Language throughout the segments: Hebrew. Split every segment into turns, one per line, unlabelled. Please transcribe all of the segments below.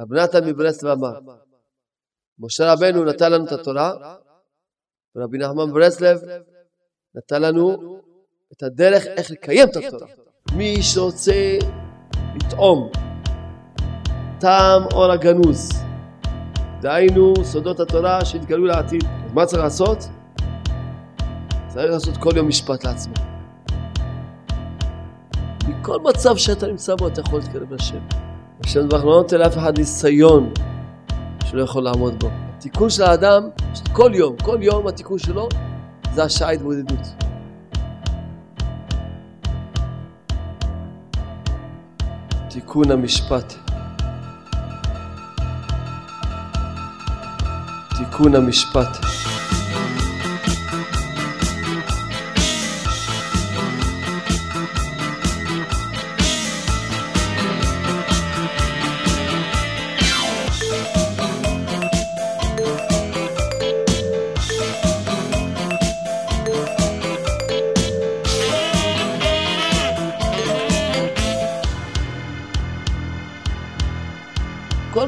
רב נתן מברסלב אמר, משה רבנו נתן לנו את התורה, ורבי נחמן ברסלב נתן לנו את הדרך איך לקיים את התורה. מי שרוצה לטעום טעם אור הגנוז, דהיינו סודות התורה שהתגלו לעתיד, מה צריך לעשות? צריך לעשות כל יום משפט לעצמו. מכל מצב שאתה נמצא בו אתה יכול להתקרב לשם. השם דבר לא נותן לאף אחד ניסיון שלא יכול לעמוד בו. התיקון של האדם, כל יום, כל יום התיקון שלו זה השעה התבודדות. תיקון המשפט. תיקון המשפט.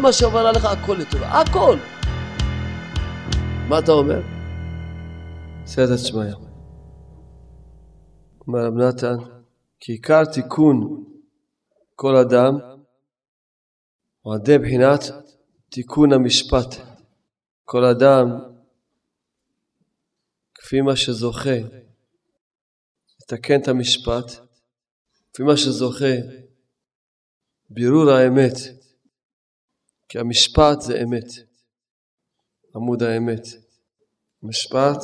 מה שעובר עליך הכל לטובה, הכל. מה אתה אומר? סייעתא שמיא. אומר רב נתן, כי עיקר תיקון כל אדם הוא עדי בחינת תיקון המשפט. כל אדם, כפי מה שזוכה, לתקן את המשפט, כפי מה שזוכה, בירור האמת, כי המשפט זה אמת. עמוד האמת. משפט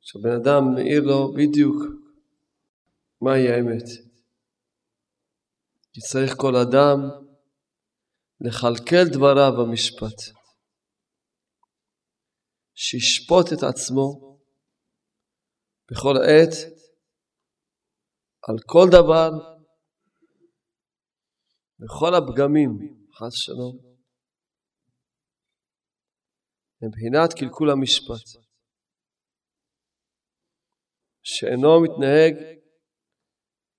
שהבן אדם מאיר לו בדיוק מהי האמת. כי צריך כל אדם לכלכל דבריו במשפט. שישפוט את עצמו בכל עת על כל דבר, בכל הפגמים, חס שלום, מבחינת קלקול המשפט, שאינו מתנהג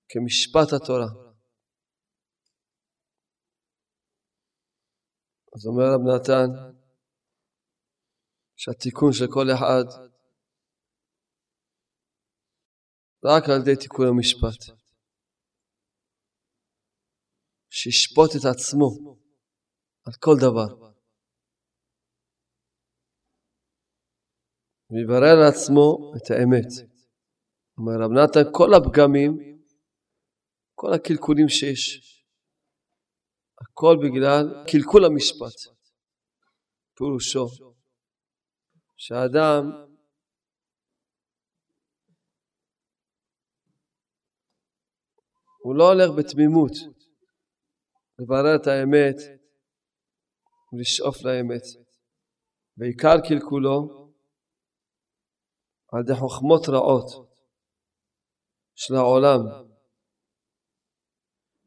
כמשפט התורה. אז אומר רב נתן שהתיקון של כל אחד רק על ידי תיקון המשפט. שישפוט את עצמו על כל דבר. ויברר לעצמו את האמת. אומר רב נתן, כל הפגמים, כל הקלקולים שיש, הכל בגלל קלקול המשפט. פירושו שהאדם הוא לא הולך בתמימות לברר את האמת ולשאוף לאמת. ועיקר קלקולו על ידי חוכמות רעות של העולם,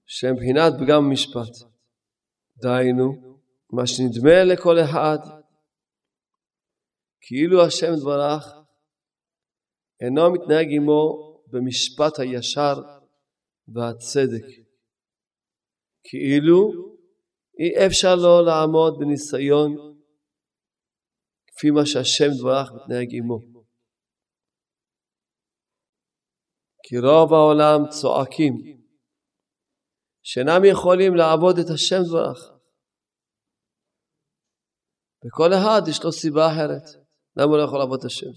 שהם מבחינת פגם משפט. דהיינו, מה שנדמה לכל אחד, כאילו השם דברך אינו מתנהג עמו במשפט הישר והצדק. כאילו אי אפשר לו לעמוד בניסיון כפי מה שהשם דברך מתנהג עמו. כי רוב העולם צועקים שאינם יכולים לעבוד את השם דברך. וכל אחד יש לו סיבה אחרת. למה הוא לא יכול לעבוד את השם?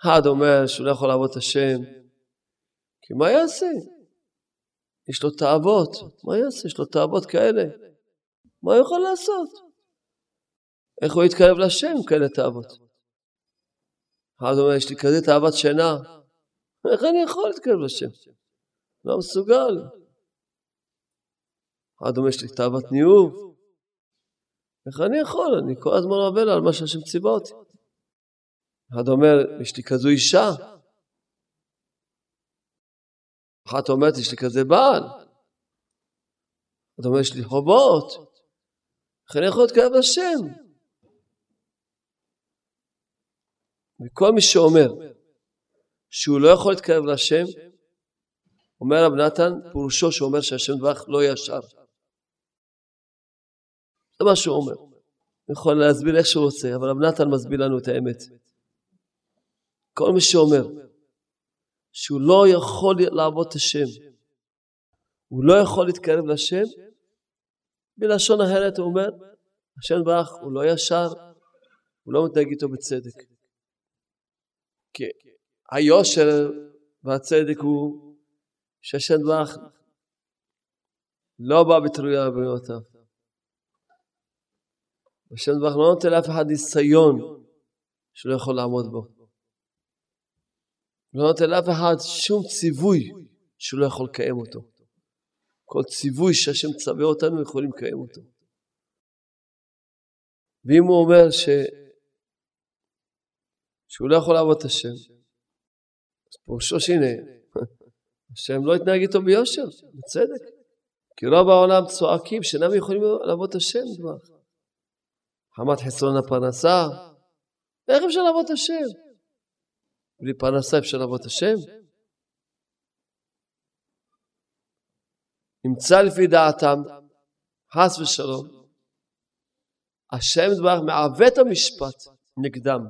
אחד אומר שהוא לא יכול לעבוד את השם, כי מה יעשה? יש לו תאוות, מה יעשה? יש לו תאוות כאלה. מה הוא יכול לעשות? איך הוא יתקרב לשם כאלה תאוות? אחד אומר, יש לי כזה תאוות שינה, איך אני יכול להתקרב לשם? לא מסוגל. אחד אומר, יש לי תאוות ניאוב. איך אני יכול? אני כל הזמן עובר על מה שהשם ציווה אותי. אחד אומר, יש לי כזו אישה. אחת אומרת, יש לי כזה בעל. אחד אומר, יש לי חובות. איך אני יכול להתקרב לשם? וכל מי שאומר שהוא לא יכול להתקרב להשם, אומר רב נתן, פירושו שאומר שהשם דברך לא ישר. זה מה שהוא אומר. הוא יכול להסביר איך שהוא רוצה, אבל רב נתן מסביר לנו את האמת. כל מי שאומר שהוא לא יכול לעבוד את השם, הוא לא יכול להתקרב לשם, בלשון אחרת הוא אומר, השם ברך הוא לא ישר, הוא לא מתנהג איתו בצדק. כי היושר והצדק הוא שהשם ברך לא בא בתרויה בבריאותיו. השם ברך לא נותן לאף אחד ניסיון שהוא לא יכול לעמוד בו. לא נותן לאף אחד שום ציווי שהוא לא יכול לקיים אותו. כל ציווי שהשם צווה אותנו יכולים לקיים אותו. ואם הוא אומר ש... שהוא לא יכול לעבוד את השם, אז פירושו שהנה, השם לא התנהג איתו ביושר, בצדק. כי רוב העולם צועקים שאינם יכולים לעבוד את השם כבר. חמת חסרון הפרנסה, איך אפשר לעבוד את השם? בלי פרנסה אפשר לעבוד השם? נמצא לפי דעתם, חס ושלום, השם דבר מעוות המשפט נגדם,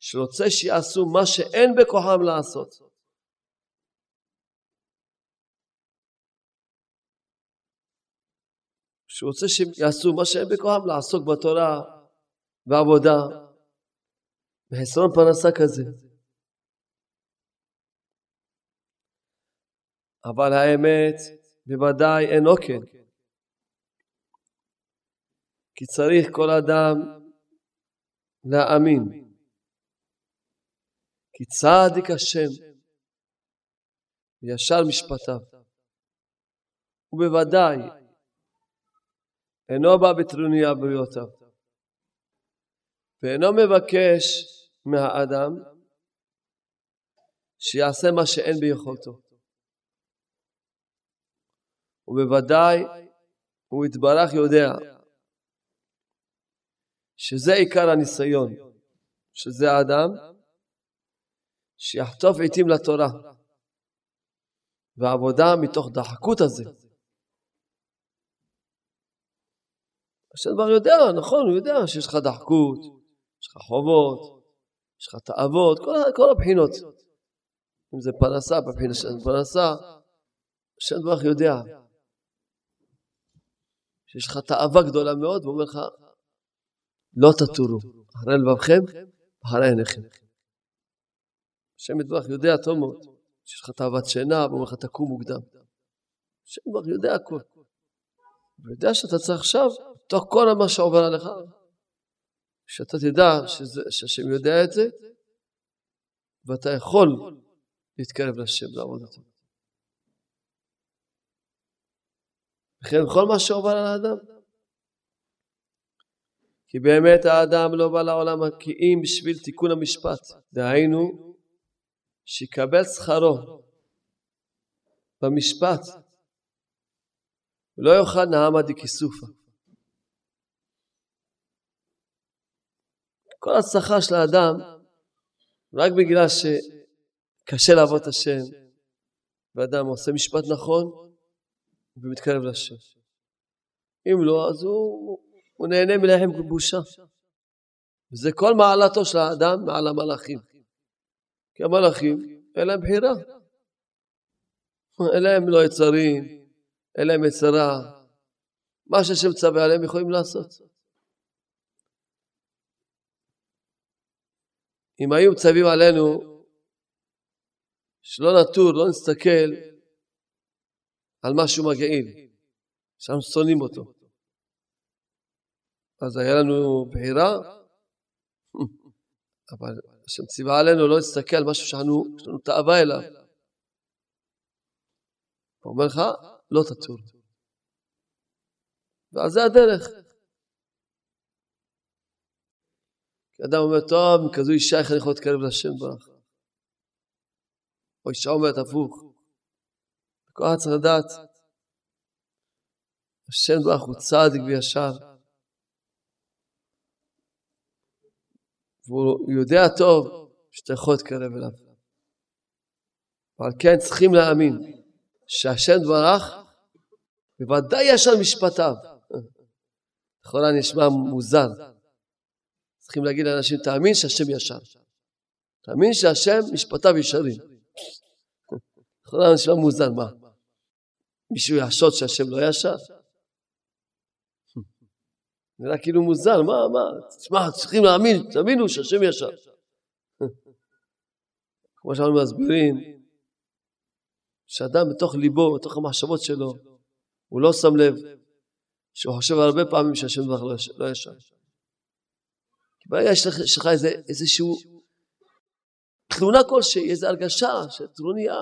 שרוצה שיעשו מה שאין בכוחם לעשות. שהוא רוצה שהם יעשו מה שאין בכוחם לעסוק בתורה ועבודה בחסרון פרנסה כזה. אבל האמת בוודאי אינו כן. כי צריך כל אדם להאמין כי צדיק השם וישר משפטיו ובוודאי אינו בא בטרוניה בריאותיו, ואינו מבקש מהאדם שיעשה מה שאין ביכולתו. ובוודאי הוא יתברך יודע שזה עיקר הניסיון, שזה האדם שיחטוף עיתים לתורה ועבודה מתוך דחקות הזה. השם כבר יודע, נכון, הוא יודע שיש לך דחקות, יש לך חובות, יש לך תאוות, כל, כל הבחינות. אם זה פרנסה, בבחינה של פרנסה, השם ברך יודע שיש לך תאווה גדולה מאוד, והוא אומר לך, לא תטורו, אחרי לבבכם, אחרי עיניכם. השם יתברך יודע טוב מאוד, שיש לך תאוות שינה, והוא אומר לך, תקום מוקדם. השם יתברך יודע הכל. הוא יודע שאתה צריך עכשיו תוך כל מה שעובר עליך, שאתה תדע שהשם יודע את זה, ואתה יכול להתקרב לשם, לעבוד אותו. וכן בכל מה שעובר על האדם. כי באמת האדם לא בא לעולם כי אם בשביל תיקון המשפט, דהיינו שיקבל שכרו במשפט ולא יאכל נעמה דכיסופה. כל ההצלחה של האדם, רק בגלל שקשה לעבוד את השם, ואדם עושה משפט נכון ומתקרב לשם. אם לא, אז הוא, הוא נהנה מלחם בושה. וזה כל מעלתו של האדם מעל המלאכים. כי המלאכים, אין להם בחירה. אין להם לא יצרים, אין להם יצרה. מה שהשם צווה עליהם יכולים לעשות. אם היו מצווים עלינו שלא נטור, לא נסתכל על משהו מגעיל, שאנחנו שונאים אותו. אז היה לנו בחירה, אבל השם ציווה עלינו לא להסתכל על משהו שאנחנו, יש לנו תאווה אליו. הוא אומר לך, לא תטור. ואז זה הדרך. אדם אומר, טוב, כזו אישה איך אני יכול להתקרב לשם ברך? או אישה אומרת הפוך. כל אחד צריך לדעת, השם ברך הוא צדיק וישר. והוא יודע טוב שאתה יכול להתקרב אליו. ועל כן צריכים להאמין שהשם ברך בוודאי יש על משפטיו. לכאורה נשמע מוזר. צריכים להגיד לאנשים, תאמין שהשם ישר. תאמין שהשם משפטיו ישרים. לכאורה נשמע מוזר, מה? מישהו יחשוד שהשם לא ישר? נראה כאילו מוזר, מה, מה? תשמע, צריכים להאמין, תאמינו שהשם ישר. כמו שאנחנו מסבירים, שאדם בתוך ליבו, בתוך המחשבות שלו, הוא לא שם לב שהוא חושב הרבה פעמים שהשם דבר לא ישר. ברגע שיש לך איזה, איזשהו תלונה כלשהי, איזו הרגשה שטרוניה,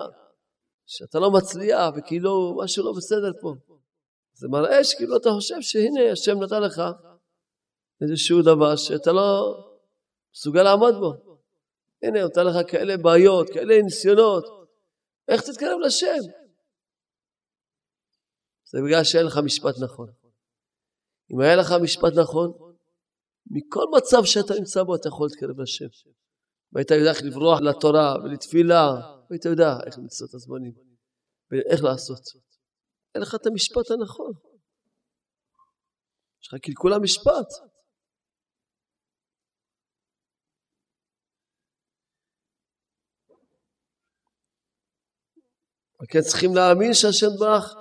שאתה לא מצליח וכאילו משהו לא בסדר פה. זה מראה שכאילו אתה חושב שהנה השם נתן לך איזשהו דבר שאתה לא מסוגל לעמוד בו. הנה, הוא נתן לך כאלה בעיות, כאלה ניסיונות, איך תתקרב לשם? זה בגלל שאין לך משפט נכון. אם היה לך משפט נכון, מכל מצב שאתה נמצא בו אתה יכול להתקרב לשם. והיית יודע איך לברוח לתורה ולתפילה, והיית יודע איך למצוא את הזמנים, ואיך לעשות. אין לך את המשפט הנכון. יש לך קלקול המשפט. וכן צריכים להאמין שהשם ברח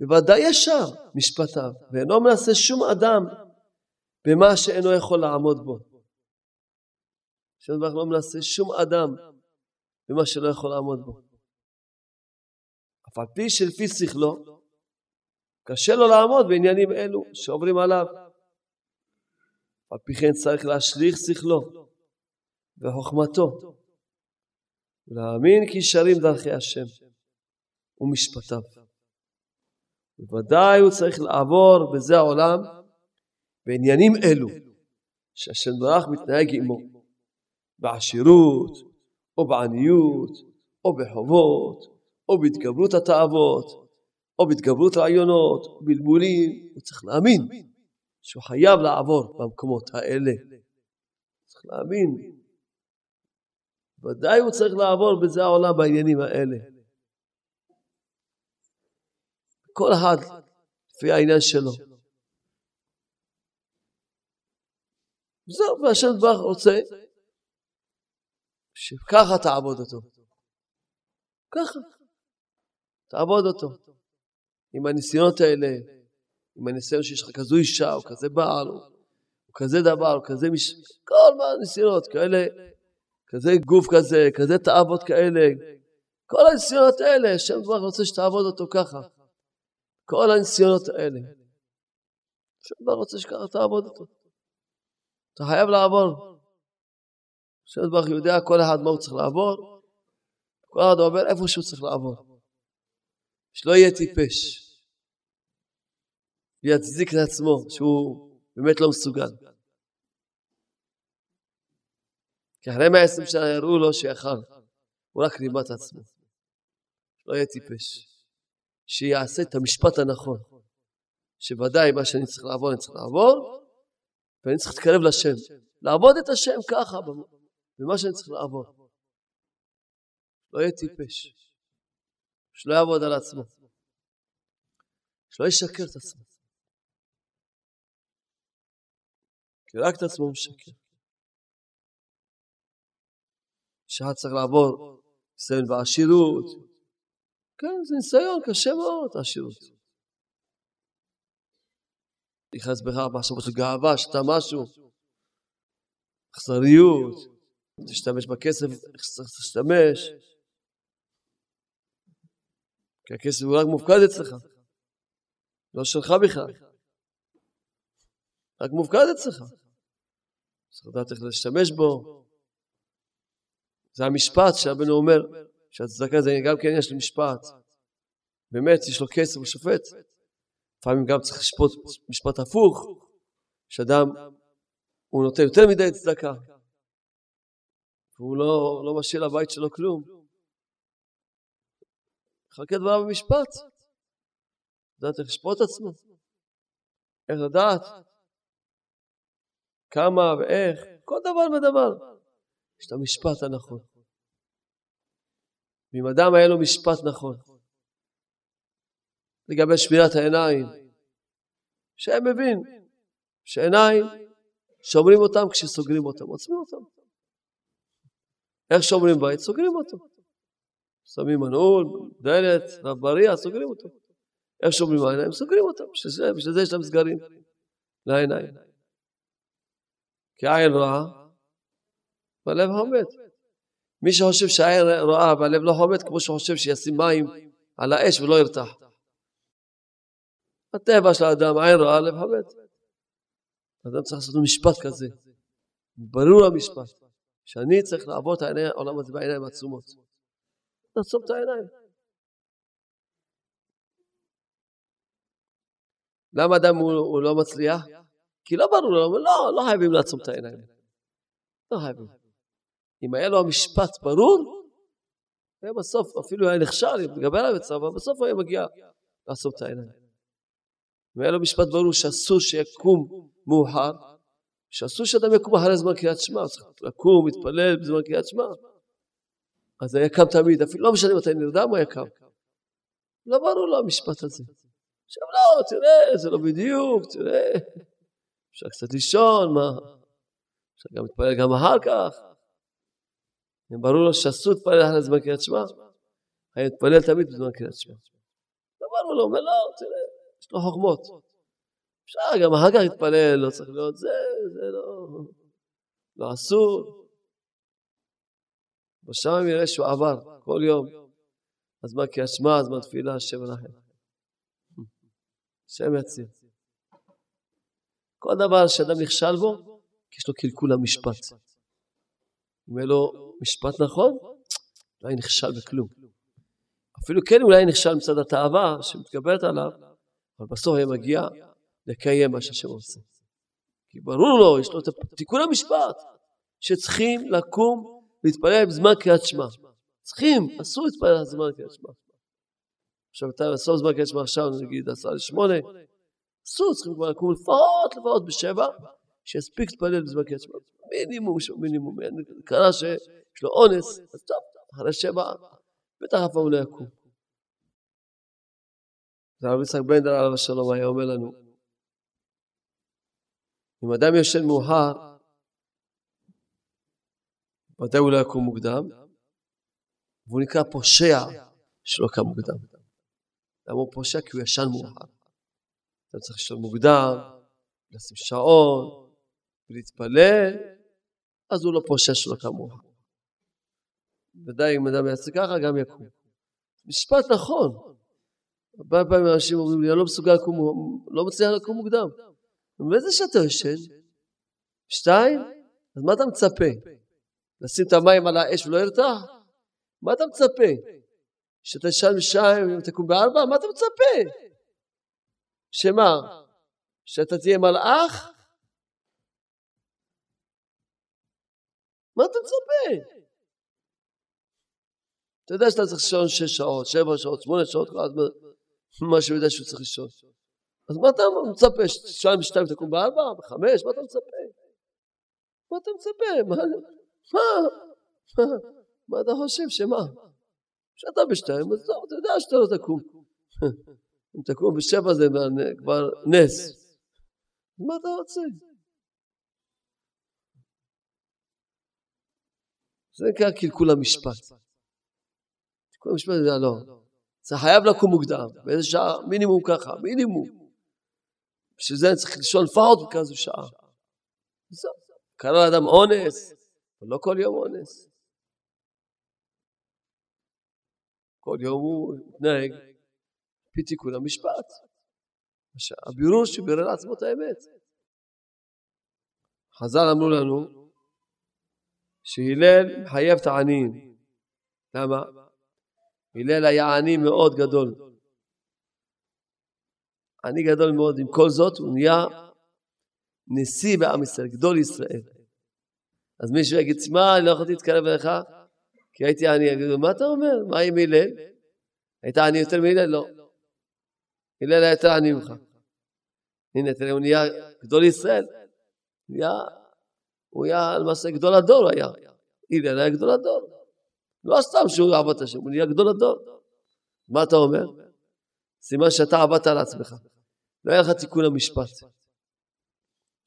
בוודאי ישר משפטיו, ואינו מנסה שום אדם במה שאינו יכול לעמוד בו. השם ברח לא מנסה שום אדם במה שלא יכול לעמוד בו. אף על פי שלפי שכלו, קשה לו לעמוד בעניינים אלו שעוברים עליו. על פי כן צריך להשליך שכלו וחוכמתו ולהאמין כי ישרים דרכי השם. ומשפטיו. בוודאי הוא צריך לעבור בזה העולם בעניינים אלו שהשם ברך מתנהג עמו בעשירות או בעניות או בחובות או בהתגברות התאוות או בהתגברות רעיונות או בלבולים הוא צריך להאמין שהוא חייב לעבור במקומות האלה. צריך להאמין. ודאי הוא צריך לעבור בזה העולם בעניינים האלה. כל אחד לפי העניין שלו. זהו, והשם דבר רוצה שככה תעבוד אותו. ככה. תעבוד אותו. עם הניסיונות האלה, עם הניסיון שיש לך כזו אישה, או כזה בעל, או, כזה דבר, או כזה מש... כל מה הניסיונות כאלה, כזה גוף כזה, כזה תאוות כאלה. כל הניסיונות האלה, השם דבר רוצה שתעבוד אותו ככה. כל הניסיונות האלה. השם ברוך רוצה שככה תעבוד אותו. אתה חייב לעבור. השם ברוך יודע כל אחד מה הוא צריך לעבור, כל אחד עובר איפה שהוא צריך לעבור. שלא יהיה טיפש. ויצדיק את עצמו שהוא באמת לא מסוגל. כי אחרי 120 שנה יראו לו שיכל, הוא רק רימה את עצמו. לא יהיה טיפש. שיעשה את המשפט הנכון. שוודאי מה שאני צריך לעבור, אני צריך לעבור, ואני צריך להתקרב לשם. לעבוד את השם ככה, במה שאני צריך לעבור. לא יהיה טיפש. שלא יעבוד על עצמו. שלא ישקר את עצמו. כי רק את עצמו משקר. שעה צריך לעבור, ניסיון בעשירות, כן, זה ניסיון קשה מאוד, העשירות. נכנס בך מחשבות של גאווה, שאתה משהו, אכזריות, תשתמש בכסף, איך שצריך להשתמש. כי הכסף הוא רק מופקד אצלך, לא שלך בכלל. רק מופקד אצלך. צריך לדעת איך להשתמש בו. זה המשפט שהבנו אומר, שהצדקה זה גם כן יש לו משפט. באמת, יש לו כסף, הוא שופט. לפעמים גם צריך לשפוט משפט הפוך, שאדם, הוא נותן יותר מדי צדקה, והוא לא, לא משאיר לבית שלו כלום. חלקי דבריו במשפט. לדעת איך לשפוט עצמו. איך לדעת כמה ואיך, כל דבר ודבר. יש את המשפט הנכון. ואם אדם היה לו משפט נכון לגבי שמירת העיניים, שהם מבין שעיניים שומרים אותם כשסוגרים אותם, עוצמים אותם. איך שומרים בית? סוגרים אותו. שמים מנעול, דלת, רב בריח, סוגרים אותו. איך שומרים העיניים? סוגרים אותם. בשביל זה, יש להם סגרים לעיניים. כי עין רעה, והלב חומד. מי שחושב שהעין רעה והלב לא חומד, כמו שחושב שישים מים על האש ולא ירתח. הטבע של האדם, עין רעה, לב חומד. האדם צריך לעשות משפט כזה. ברור המשפט. שאני צריך לעבור את העולם הזה בעיניים עצומות. לעצום את העיניים. למה אדם הוא, הוא לא מצליח? כי לא ברור לו, לא, לא חייבים לעצום את העיניים. לא חייבים. אם היה לו המשפט ברור, בסוף, אפילו היה נכשל, אם נגבר עליו את צבא, בסוף היה מגיע לעצום את העיניים. אם היה לו משפט ברור שאסור שיקום מאוחר, שאסור שאדם יקום אחרי זמן קריאת שמע, צריך לקום, להתפלל בזמן קריאת שמע. אז היה קם תמיד, אפילו לא משנה מתי נרדם, הוא היה קם. לא ברור לו המשפט הזה. עכשיו לא, תראה, זה לא בדיוק, תראה, אפשר קצת לישון, מה? אפשר גם להתפלל גם אחר כך. ברור לו שאסור להתפלל אחרי זמן קריאת שמע, היה מתפלל תמיד בזמן קריאת שמע. לא ברור לו, אומר לא, תראה, לו חוכמות. אפשר גם אחר כך להתפלל, לא צריך להיות זה, זה לא, לא אסור. בשם יראה שהוא עבר כל יום. אז מה קריאת שמע, אז מה תפילה, השם ינחם. השם יציל. כל דבר שאדם נכשל בו, יש לו קלקול המשפט. אם יהיה לו משפט נכון, אולי נכשל בכלום. אפילו כן אולי נכשל מצד התאווה שמתגברת עליו, אבל בסוף היה מגיע לקיים מה שהשם עושה. כי ברור לו, יש לו את תיקון המשפט, שצריכים לקום להתפלל בזמן קריאת שמע. צריכים, אסור להתפלל בזמן קריאת שמע. עכשיו אתה בסוף זמן קריאת שמע עכשיו, נגיד עשרה לשמונה, אסור, צריכים כבר לקום לפחות, לפחות בשבע, שיספיק להתפלל בזמן קריאת שמע. מינימום, מינימום, קרה שיש לו אונס, אז טוב, אחרי שבע, בטח אף פעם לא יקום. הרב יצחק בנדר עליו השלום היה אומר לנו, אם אדם ישן מאוחר, ודאי הוא לא יקום מוקדם, והוא נקרא פושע שלא קם מוקדם. למה הוא פושע? כי הוא ישן מאוחר. אתה צריך לשאול מוקדם, לשים שעון, ולהתפלל, אז הוא לא פושע שלא קם מאוחר. ודאי אם אדם יעשה ככה, גם יקום. משפט נכון. הרבה פעמים אנשים אומרים לי, אני לא מסוגל לקום, לא מצליח לקום מוקדם. ואיזה שאתה ישן? שתיים? אז מה אתה מצפה? לשים את המים על האש ולא ירתח? מה אתה מצפה? שאתה ישן בשתיים ותקום בארבע? מה אתה מצפה? שמה? שאתה תהיה מלאך? מה אתה מצפה? אתה יודע שאתה צריך לישון שש שעות, שבע שעות, שמונה שעות, מה שהוא יודע שהוא צריך לישון. אז מה אתה מצפה? שתיים ושתיים תקום בארבע? בחמש? מה אתה מצפה? מה אתה מצפה? מה? מה? מה אתה חושב? שמה? שאתה בשתיים, אז טוב, אתה יודע שאתה לא תקום. אם תקום בשבע זה כבר נס. מה אתה רוצה? זה נקרא קלקול המשפט. קלקול המשפט זה לא. זה חייב לקום מוקדם, באיזה שעה? מינימום ככה, מינימום. בשביל זה צריך לישון לפחות בכזו שעה. קרה לאדם אונס, אבל לא כל יום אונס. כל יום הוא מתנהג פי תיקון המשפט. הבירור שבירר לעצמו את האמת. חז"ל אמרו לנו שהלל מחייב את העניים. למה? הלל היה עני מאוד גדול. אני גדול מאוד, עם כל זאת הוא נהיה נשיא בעם ישראל, גדול ישראל. אז מישהו יגיד, מה, אני לא יכולתי להתקרב אליך, כי הייתי עני. יגידו, מה אתה אומר? מה עם הלל? היית עני יותר מהלל? לא. הלל היה יותר עני ממך. הנה, תראה, הוא נהיה גדול ישראל. הוא היה למעשה גדול הדור היה. הלל היה גדול הדור. לא סתם שהוא עבד השם, הוא נהיה גדול הדור. מה אתה אומר? סימן שאתה עבדת על עצמך. לא היה לך תיקון המשפט.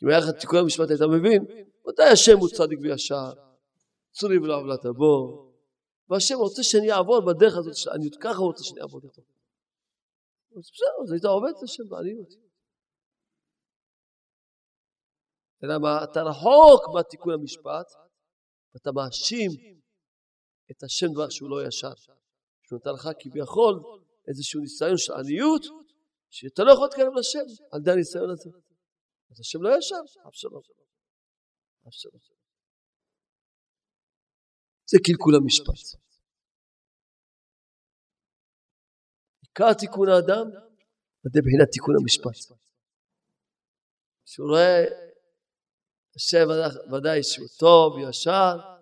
אם היה לך תיקון המשפט היית מבין מתי השם הוא צדיק וישר, צורי ולא עוולת בו, והשם רוצה שאני אעבוד בדרך הזאת, אני ככה רוצה שאני אעבוד איתו. אז בסדר, אז היית עובד את השם בעניות. אלא מה, אתה רחוק מהתיקון המשפט, ואתה מאשים את השם דבר שהוא לא ישר. שהוא נתן לך כביכול איזשהו ניסיון של עניות, שאתה לא יכול להתקרב לשם על ידי הניסיון הזה. אז השם לא ישר, אף שלום. אף שלום. זה קלקול המשפט. עיקר תיקון האדם, זה בחינת תיקון המשפט. שהוא רואה, השם ודאי שהוא טוב, ישר,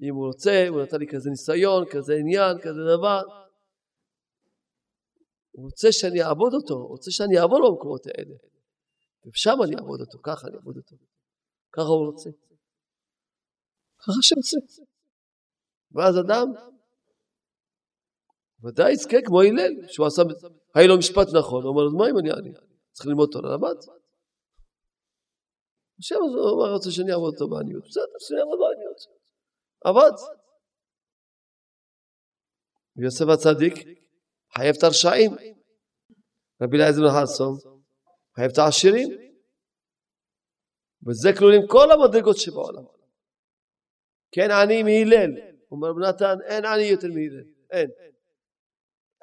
אם הוא רוצה, הוא נתן לי כזה ניסיון, כזה עניין, כזה דבר. הוא רוצה שאני אעבוד אותו, הוא רוצה שאני אעבוד במקומות האלה. ושם אני אעבוד אותו, ככה אני אעבוד אותו. ככה הוא רוצה. ככה שרוצה. ואז אדם ודאי יזכה כמו הלל, שהוא עשה, היה לו משפט נכון, הוא אומר, מה אם אני אענה? צריך ללמוד תורה, למד. השם הוא רוצה שאני אעבוד אותו בעניות, בסדר, שאני אעבוד בעניות. עבד. ויוסף הצדיק חייב את הרשעים. רבי אליעזר בן חסון חייב את העשירים. וזה כלולים כל המדרגות שבעולם. כן עני מהלל. אומר רב נתן, אין עני יותר מהלל. אין.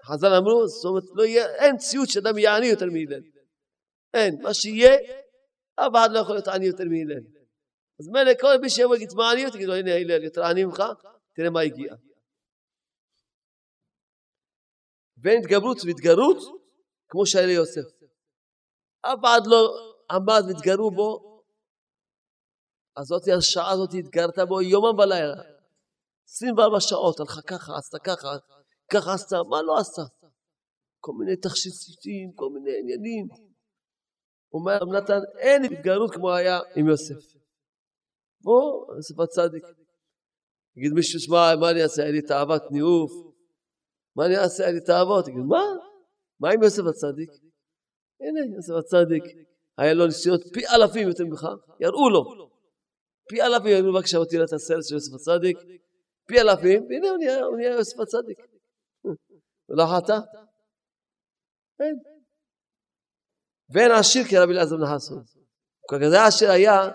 חז"ל אמרו, זאת אומרת, לא יהיה, אין מציאות שאדם יהיה עני יותר מהלל. אין. מה שיהיה, אף אחד לא יכול להיות עני יותר מהלל. אז מילא כל מי שיבוא יגיד מה עני, תגיד לו הנה הלל יותר עני ממך, תראה מה הגיע. ואין התגברות והתגרות כמו שהיה ליוסף. אף אחד לא עמד והתגרו בו, אז זאת השעה הזאת התגרת בו יומם ולילה. 24 שעות, הלכה ככה, עשתה ככה, ככה עשתה, מה לא עשתה? כל מיני תכשיטים, כל מיני עניינים. אומר נתן, אין התגרות כמו היה עם יוסף. בוא, יוסף הצדיק. יגיד מישהו, שמע, מה אני אעשה? היה לי תאוות ניאוף. מה אני אעשה? היה לי תאוות. יגיד, מה? מה עם יוסף הצדיק? הנה, יוסף הצדיק. היה לו ניסיונות פי אלפים יותר ממך, יראו לו. פי אלפים, יראו בבקשה אותי את הסרט של יוסף הצדיק. פי אלפים, והנה הוא נהיה, יוסף הצדיק. ולא חטא. אין. ואין עשיר כרבי אלעזר בן חסון. כזה עשיר היה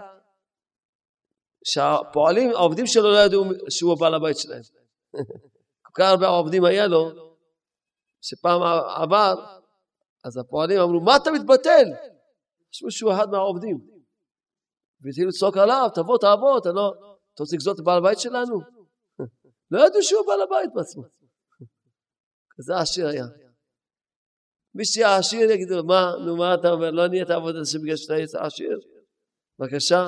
שהפועלים, העובדים שלו לא ידעו שהוא הבעל הבית שלהם. כל כך הרבה עובדים היה לו, שפעם עבר, אז הפועלים אמרו, מה אתה מתבטל? חשבו שהוא אחד מהעובדים. והתחילו לצעוק עליו, תבוא תעבוד, אתה לא... אתה רוצה לגזול את הבעל הבית שלנו? לא ידעו שהוא בעל הבית בעצמו. כזה עשיר היה. מי שיהיה עשיר יגידו מה, נו מה אתה אומר, לא נהיית עבודה שבגלל שאתה עשיר? בבקשה.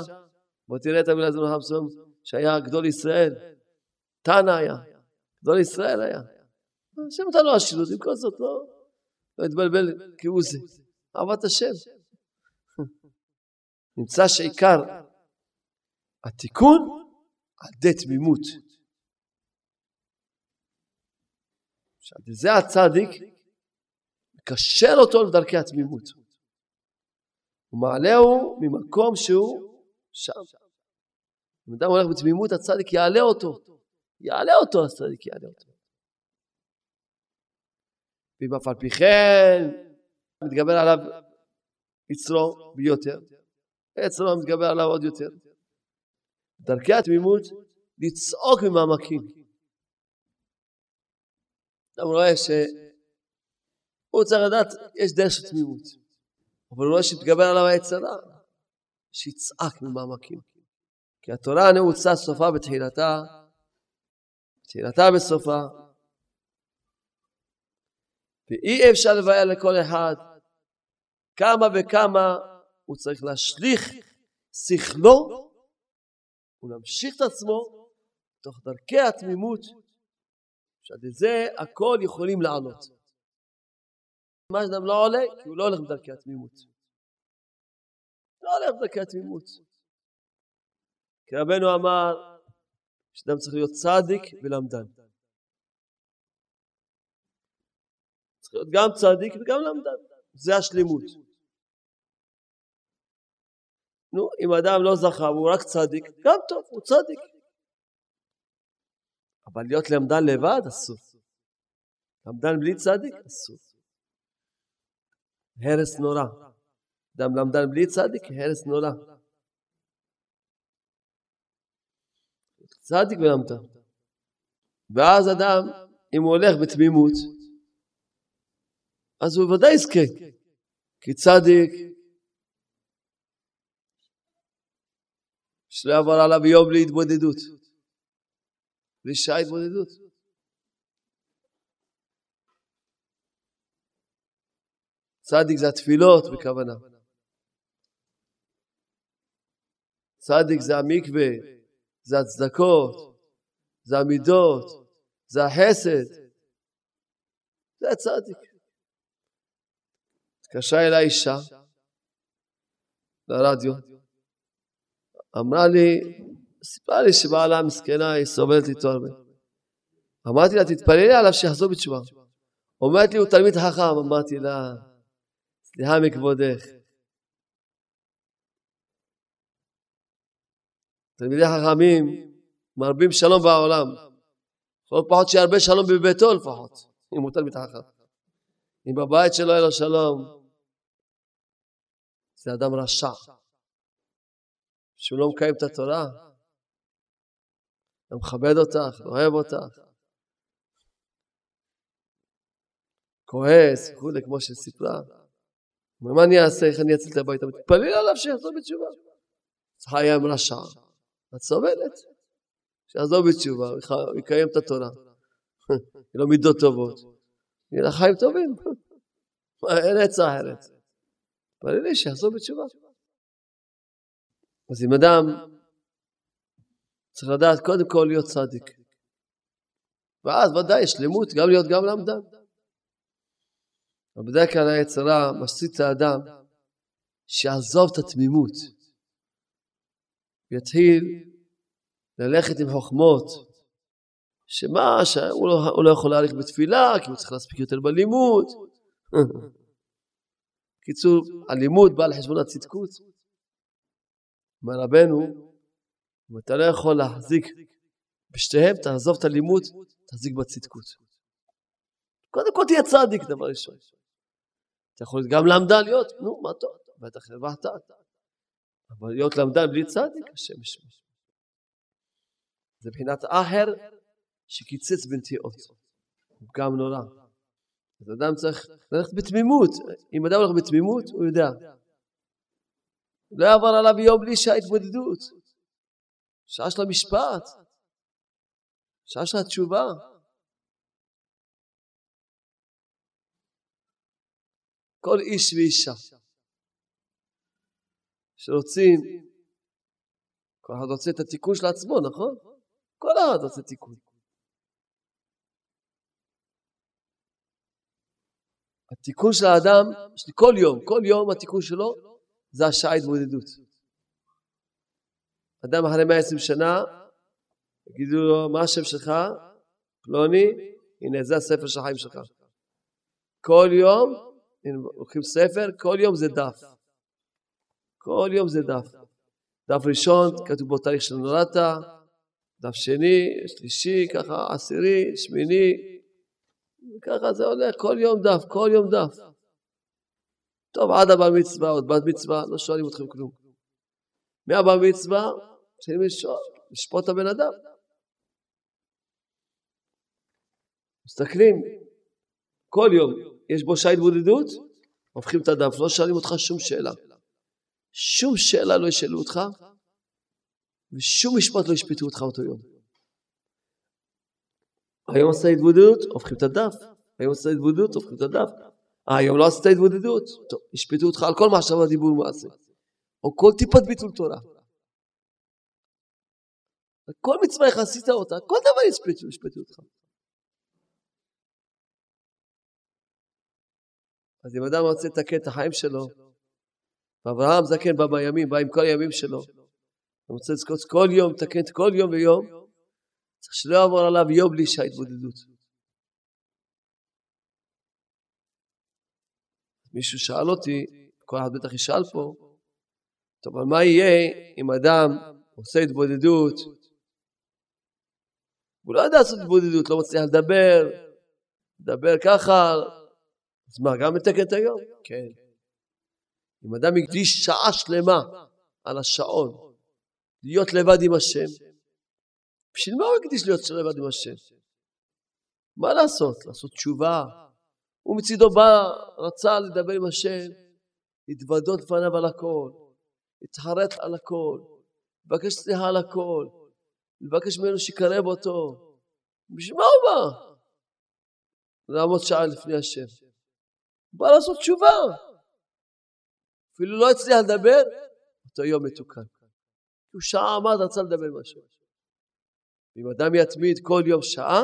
בוא תראה את המילה זמן חמסום, שהיה גדול ישראל. תנא היה. גדול ישראל היה. השם נתן לו עשירות, עם כל זאת לא, לא התבלבל כהוא זה. אהבת השם. נמצא שעיקר התיקון על ידי תמימות. עכשיו, זה הצדיק מקשר אותו לדרכי התמימות. הוא מעלהו ממקום שהוא שם. אם אדם הולך בתמימות, הצדיק יעלה אותו. יעלה אותו, הצדיק יעלה אותו. ואם אף על פי כן מתגבר עליו יצרו ביותר, יצרו מתגבר עליו עוד יותר. דרכי התמימות לצעוק ממעמקים. אדם רואה שהוא צריך לדעת, יש דרך של תמימות, אבל הוא רואה שמתגבר עליו היצרה, שיצעק ממעמקים. כי התורה נעוצה סופה בתחילתה, תחילתה בסופה, ואי אפשר לבאר לכל אחד כמה וכמה הוא צריך להשליך שכלו ולהמשיך את עצמו תוך דרכי התמימות, שעל זה הכל יכולים לענות. מה שאדם לא עולה, כי הוא לא הולך בדרכי התמימות. לא הולך בדרכי התמימות. כי רבנו אמר שאדם צריך להיות צדיק ולמדן. צריך להיות גם צדיק וגם למדן. זה השלמות. נו, אם אדם לא זכה והוא רק צדיק, גם טוב, הוא צדיק. אבל להיות למדן לבד אסור. למדן בלי צדיק אסור. הרס נורא. אדם למדן בלי צדיק, הרס נורא. צדיק ולמדן. ואז אדם, אם הוא הולך בתמימות, אז הוא ודאי יזכה. כי צדיק, שלא יעבור עליו יום להתבודדות. שעה התבודדות. צדיק זה התפילות בכוונה. צדיק זה המקווה, זה הצדקות, זה המידות, זה החסד. זה הצדיק. התקשרה אליי אישה לרדיו, אמרה לי, סיפרה לי שבעלה מסכנה, היא סובלת איתו הרבה. אמרתי לה, תתפללי עליו שיחזור בתשובה. אומרת לי, הוא תלמיד חכם. אמרתי לה, סליחה מכבודך. תלמידי חכמים מרבים שלום בעולם. כל פחות שירבה שלום בביתו לפחות, אם הוא תלמיד חכם. אם בבית שלו אין לו שלום, זה אדם רשע. שהוא לא מקיים את התורה, לא מכבד אותך, לא אוהב אותך. כועס וכולי, כמו שסיפרה. מה אני אעשה, איך אני אציל את הבית? מתפלל עליו שיחזור בתשובה. חיים רשע. את סובלת. שיחזור בתשובה, יקיים את התורה. יהיו לו מידות טובות. יהיו לה חיים טובים. אין עצה אחרת. תפללי שיחזור בתשובה. אז אם אדם צריך לדעת קודם כל להיות צדיק. ואז ודאי שלמות גם להיות גם למדן. אבל בדרך כלל היצרה משציץ את האדם שיעזוב את התמימות ויתחיל ללכת עם חוכמות שמה, שהוא לא, לא יכול להאריך בתפילה כי הוא צריך להספיק יותר בלימוד. קיצור, הלימוד בא על חשבון הצדקות. אומר רבנו, אם אתה לא יכול להחזיק בשתיהם, תעזוב את הלימוד, תחזיק בצדקות. קודם כל תהיה צדיק, דבר ראשון. אתה יכול גם למדן להיות, נו, מה טוב, בטח הרווחת. אבל להיות למדן בלי צדיק, השם ישמע. זה מבחינת אחר שקיצץ בנטיעות. גם נורא. אז אדם צריך ללכת בתמימות. אם אדם הולך בתמימות, הוא יודע. לא יעבור עליו יום בלי שעה התבודדות. שעה של המשפט. שעה של התשובה. כל איש ואישה שרוצים, כל אחד רוצה את התיקון של עצמו, נכון? כל אחד רוצה תיקון. התיקון של האדם, כל יום, כל יום התיקון שלו זה השעה התמודדות. אדם אחרי 120 שנה, יגידו לו, מה השם שלך? פלוני, הנה זה הספר של החיים שלך. כל יום, הנה, לוקחים ספר, כל יום זה דף. כל יום זה דף. דף ראשון, כתוב בו תאריך שנולדת, דף שני, שלישי, ככה עשירי, שמיני, ככה זה הולך, כל יום דף, כל יום דף. טוב, עד הבר מצווה, עוד בת מצווה, לא שואלים אתכם כלום. מהבר מצווה, מתחילים לשפוט את הבן אדם. מסתכלים, כל יום יש בו שעה התבודדות, הופכים את הדף, לא שואלים אותך שום שאלה. שום שאלה לא ישאלו אותך, ושום משפט לא ישפטו אותך אותו יום. היום עשית התבודדות, הופכים את הדף. היום עשית התבודדות, הופכים את הדף. אה, היום לא עשית התבודדות, טוב, ישפטו אותך על כל מחשבה, דיבור ומעשה. או כל טיפת ביטול תורה. כל מצווה איך עשית אותה, כל דבר ישפטו, ישפטו אותך. אז אם אדם רוצה לתקן את החיים שלו, ואברהם זקן בא בימים, בא עם כל הימים שלו, הוא רוצה לזכות כל יום, לתקן כל יום ויום, צריך שלא יעבור עליו יום בלי שההתבודדות. מישהו שאל אותי, כל אחד בטח ישאל פה, טוב, אבל מה יהיה אם אדם עושה התבודדות, הוא לא יודע לעשות התבודדות, לא מצליח לדבר, לדבר ככה, אז מה, גם מתקן את היום? כן. אם אדם הקדיש שעה שלמה על השעון, להיות לבד עם השם, בשביל מה הוא הקדיש להיות לבד עם השם? מה לעשות? לעשות תשובה. הוא מצידו בא, רצה לדבר עם השם, להתוודות לפניו על הכל, להתחרט על הכל, לבקש סליחה על הכל, לבקש ממנו שיקרב אותו. בשביל מה הוא בא? לעמוד שעה לפני השם. בא לעשות תשובה. אפילו לא הצליח לדבר, אותו יום מתוקן. הוא שעה עמד, רצה לדבר השם. אם אדם יתמיד כל יום שעה,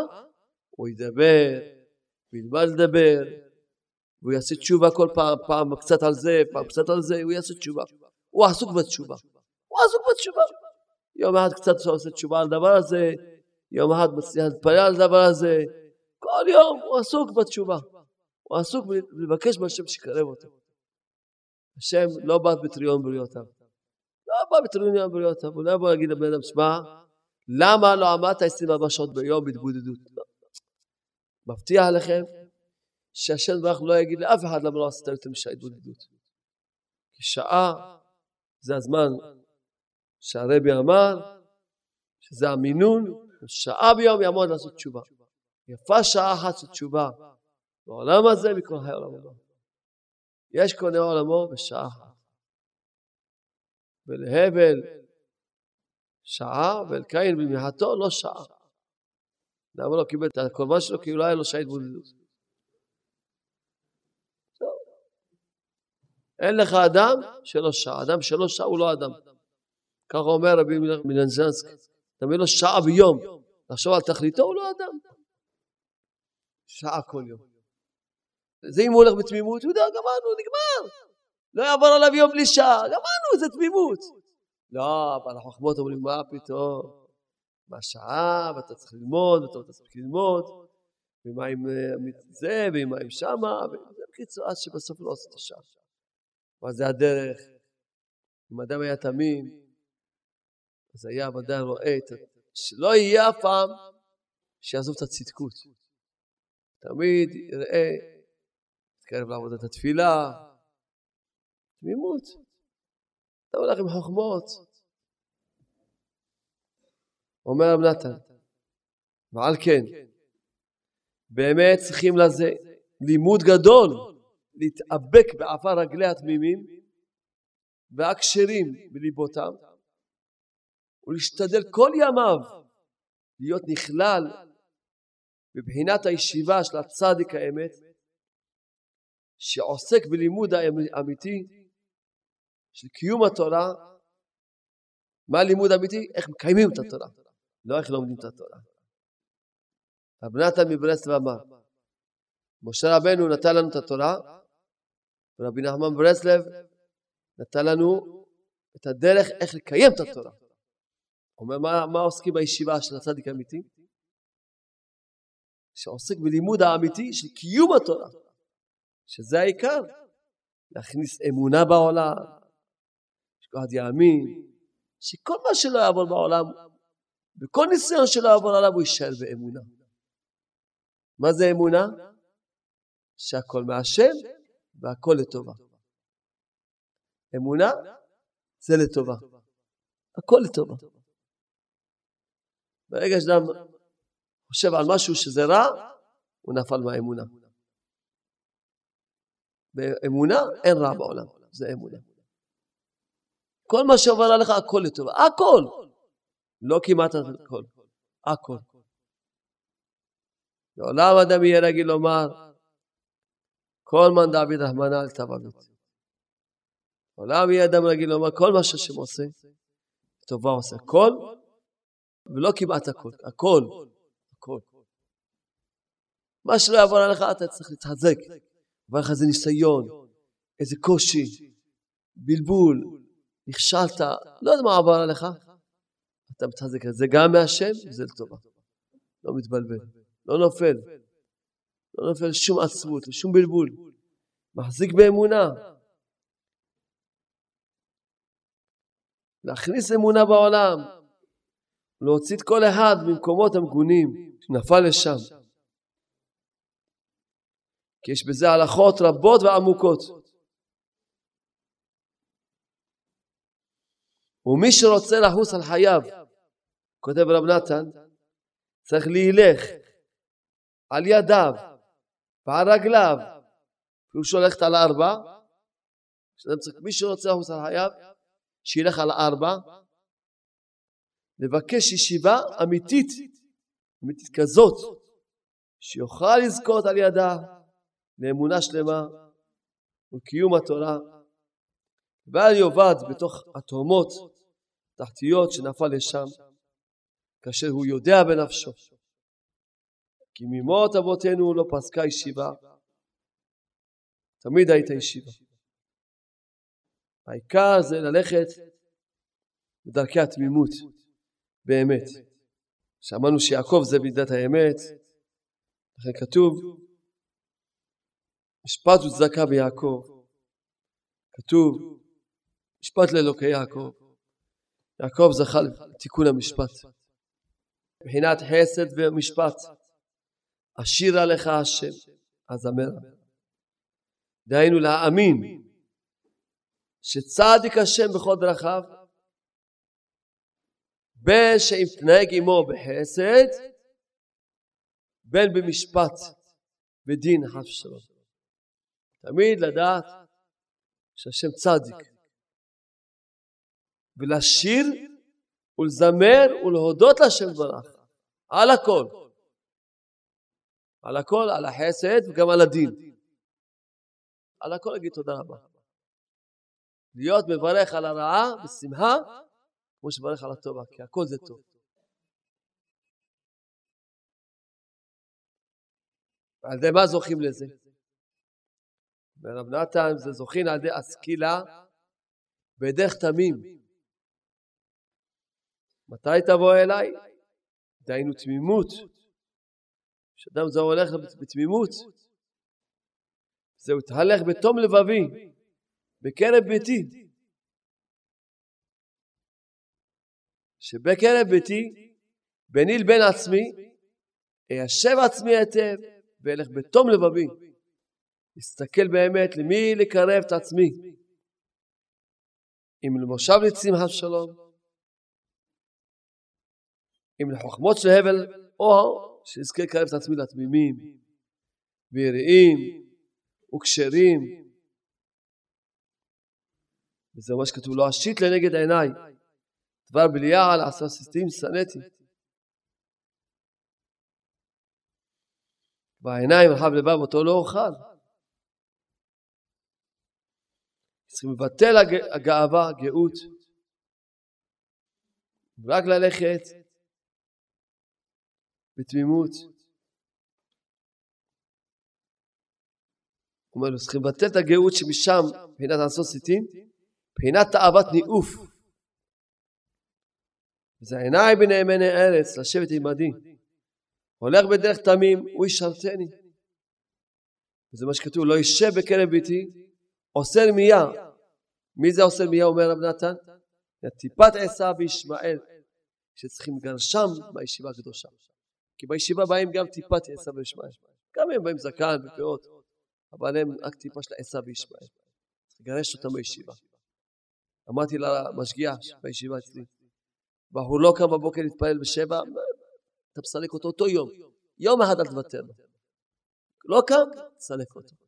הוא ידבר, הוא ילמד לדבר, והוא יעשה תשובה כל פעם, פעם קצת על זה, פעם קצת על זה, הוא יעשה תשובה. הוא עסוק בתשובה. הוא עסוק בתשובה. יום אחד קצת עושה תשובה על הדבר הזה, יום אחד מצליח להתפלל על הדבר הזה. כל יום הוא עסוק בתשובה. הוא עסוק לבקש מהשם שיקרב אותו. השם לא בא בטריון בריאותיו. לא בא בטריון בריאותיו. הוא לא יבוא להגיד לבן אדם, שמע, למה לא עמדת 24 שעות ביום בהתבודדות? לא. מבטיח לכם שהשם ברוך לא יגיד לאף אחד למה לא עשית יותר משעה התבודדות. כי שעה זה הזמן שהרבי אמר שזה המינון, שעה ביום יעמוד לעשות תשובה. יפה שעה אחת של תשובה בעולם הזה מכל חיי עולם הבא. יש קונה עולמו בשעה אחת. ולהבל שעה, ואל קין במהתו לא שעה. למה לא קיבל את הקורבן שלו? כי אולי היה לו שעה התבודדות. אין לך אדם שלא שעה. אדם שלא שעה הוא לא אדם. ככה אומר רבי מלנזנסק. תמיד לו שעה ביום. לחשוב על תכליתו הוא לא אדם. שעה כל יום. זה אם הוא הולך בתמימות, הוא יודע, גמרנו, נגמר. לא יעבור עליו יום בלי שעה. גמרנו, זה תמימות. לא, אבל החוכמות אומרים, מה פתאום? מה שעה, ואתה צריך ללמוד, ואתה לא צריך ללמוד, ומה עם אה, זה, ומה עם שמה, ובקיצור, עד שבסוף לא עושה את השעה. מה זה הדרך? אם אדם היה תמים, אז היה ודאי רואה את... שלא יהיה אף פעם שיעזוב את הצדקות. תמיד יראה, יתקרב לעבודת התפילה, תמימות. אתה הולך עם חוכמות. אומר רב נתן, ועל כן, באמת צריכים לזה לימוד גדול, להתאבק בעפר רגלי התמימים והכשרים בליבותם, ולהשתדל כל ימיו להיות נכלל בבחינת הישיבה של הצדיק האמת, שעוסק בלימוד האמיתי של קיום התורה, מה הלימוד האמיתי? איך מקיימים את התורה, לא איך לומדים את התורה. רב נתן מברסלב אמר, משה רבנו נתן לנו את התורה, ורבי נחמן ברסלב נתן לנו את הדרך איך לקיים את התורה. אומר, מה, מה עוסקים בישיבה של הצדיק האמיתי? שעוסק בלימוד האמיתי של קיום התורה, שזה העיקר, להכניס אמונה בעולם, ועד יאמין שכל מה שלא יעבור בעולם, וכל ניסיון שלא יעבור עליו הוא יישאר באמונה. מה זה אמונה? שהכל מהשם והכל לטובה. אמונה זה לטובה. הכל לטובה. ברגע שאדם חושב על משהו שזה רע, הוא נפל מהאמונה. באמונה אין רע בעולם, זה אמונה. כל מה שעובר עליך, הכל לטובה. הכל. לא כמעט הכל. הכל. לעולם אדם יהיה רגיל לומר, כל מן דוד רחמנא אל תבנות. לעולם יהיה אדם רגיל לומר, כל מה שהשם עושה, טובה עושה. הכל, ולא כמעט הכל. הכל. הכל. מה שלא יעבור עליך, אתה צריך להתחזק. עבר לך איזה ניסיון, איזה קושי, בלבול, נכשלת, לא יודע מה עבר עליך, אתה מתחזק את זה גם מהשם, וזה לטובה. לא מתבלבל, לא נופל, לא נופל לשום עצבות, לשום בלבול. מחזיק באמונה. להכניס אמונה בעולם, להוציא את כל אחד ממקומות המגונים שנפל לשם. כי יש בזה הלכות רבות ועמוקות. ומי שרוצה לחוס על חייו, כותב רב נתן, צריך להילך על ידיו ועל רגליו, פירושו ללכת על ארבע, מי שרוצה לחוס על חייו, שילך על ארבע, לבקש ישיבה אמיתית, אמיתית כזאת, שיוכל לזכות על ידה לאמונה שלמה ולקיום התורה, ואל יאבד בתוך התהומות תחתיות שנפל לשם, כאשר הוא יודע בנפשו. כי ממות אבותינו לא פסקה ישיבה, תמיד הייתה ישיבה. העיקר זה ללכת בדרכי התמימות, באמת. שמענו שיעקב זה מידת האמת, לכן כתוב משפט וצדקה ביעקב. כתוב משפט לאלוקי יעקב. יעקב זכה לתיקון המשפט. מבחינת חסד ומשפט. אשירה לך השם, אזמרה. דהיינו להאמין שצדיק השם בכל דרכיו, בין שאם תנהג עמו בחסד, בין במשפט ודין חף שלום. תמיד לדעת שהשם צדיק. ולשיר ולזמר ולהודות לשם ברך. על הכל. על הכל, על החסד וגם על הדין. על הכל להגיד תודה רבה. להיות מברך על הרעה בשמחה, כמו שמברך על הטובה, כי הכל זה טוב. ועל ידי מה זוכים לזה? ורב נתן זה זוכין על ידי הסקילה בדרך תמים. מתי תבוא אליי? דהיינו תמימות. כשאדם זה הולך בתמימות, זהו תהלך בתום לבבי, בקרב ביתי. שבקרב ביתי, ביני לבין עצמי, איישב עצמי היטב, ואלך בתום לבבי. להסתכל באמת למי לקרב את עצמי. אם למושב ניצים השלום, אם לחוכמות של הבל, או שיזכה לקרב את עצמי לתמימים, ויראים, וכשרים. וזה מה שכתוב, לא אשית לנגד עיניי, דבר בליעל עשה סיסטים שנאתי. בעיניים רחב לבב אותו לא אוכל. צריכים לבטל הגאווה, גאות, רק ללכת בתמימות. אומר לו, צריכים לבטל את הגאות שמשם, מבחינת לעשות סיטים, מבחינת תאוות ניאוף. וזה עיניי בנאמני ארץ, לשבת עמדי. הולך בדרך תמים, הוא ישרתני. וזה מה שכתוב, לא יישב בקרב ביתי, עושה רמיה. מי זה עושה רמיה אומר רב נתן? טיפת עשיו וישמעאל שצריכים לגרשם בישיבה הקדושה. כי בישיבה באים גם טיפת עשיו וישמעאל. גם הם באים זקן ופאות, אבל הם רק טיפה של עשיו וישמעאל. לגרש אותם בישיבה. אמרתי למשגיח בישיבה אצלי, והוא לא קם בבוקר להתפלל בשבע, אתה מסלק אותו אותו יום. יום אחד אל תוותר. לא קם, תסלק אותו.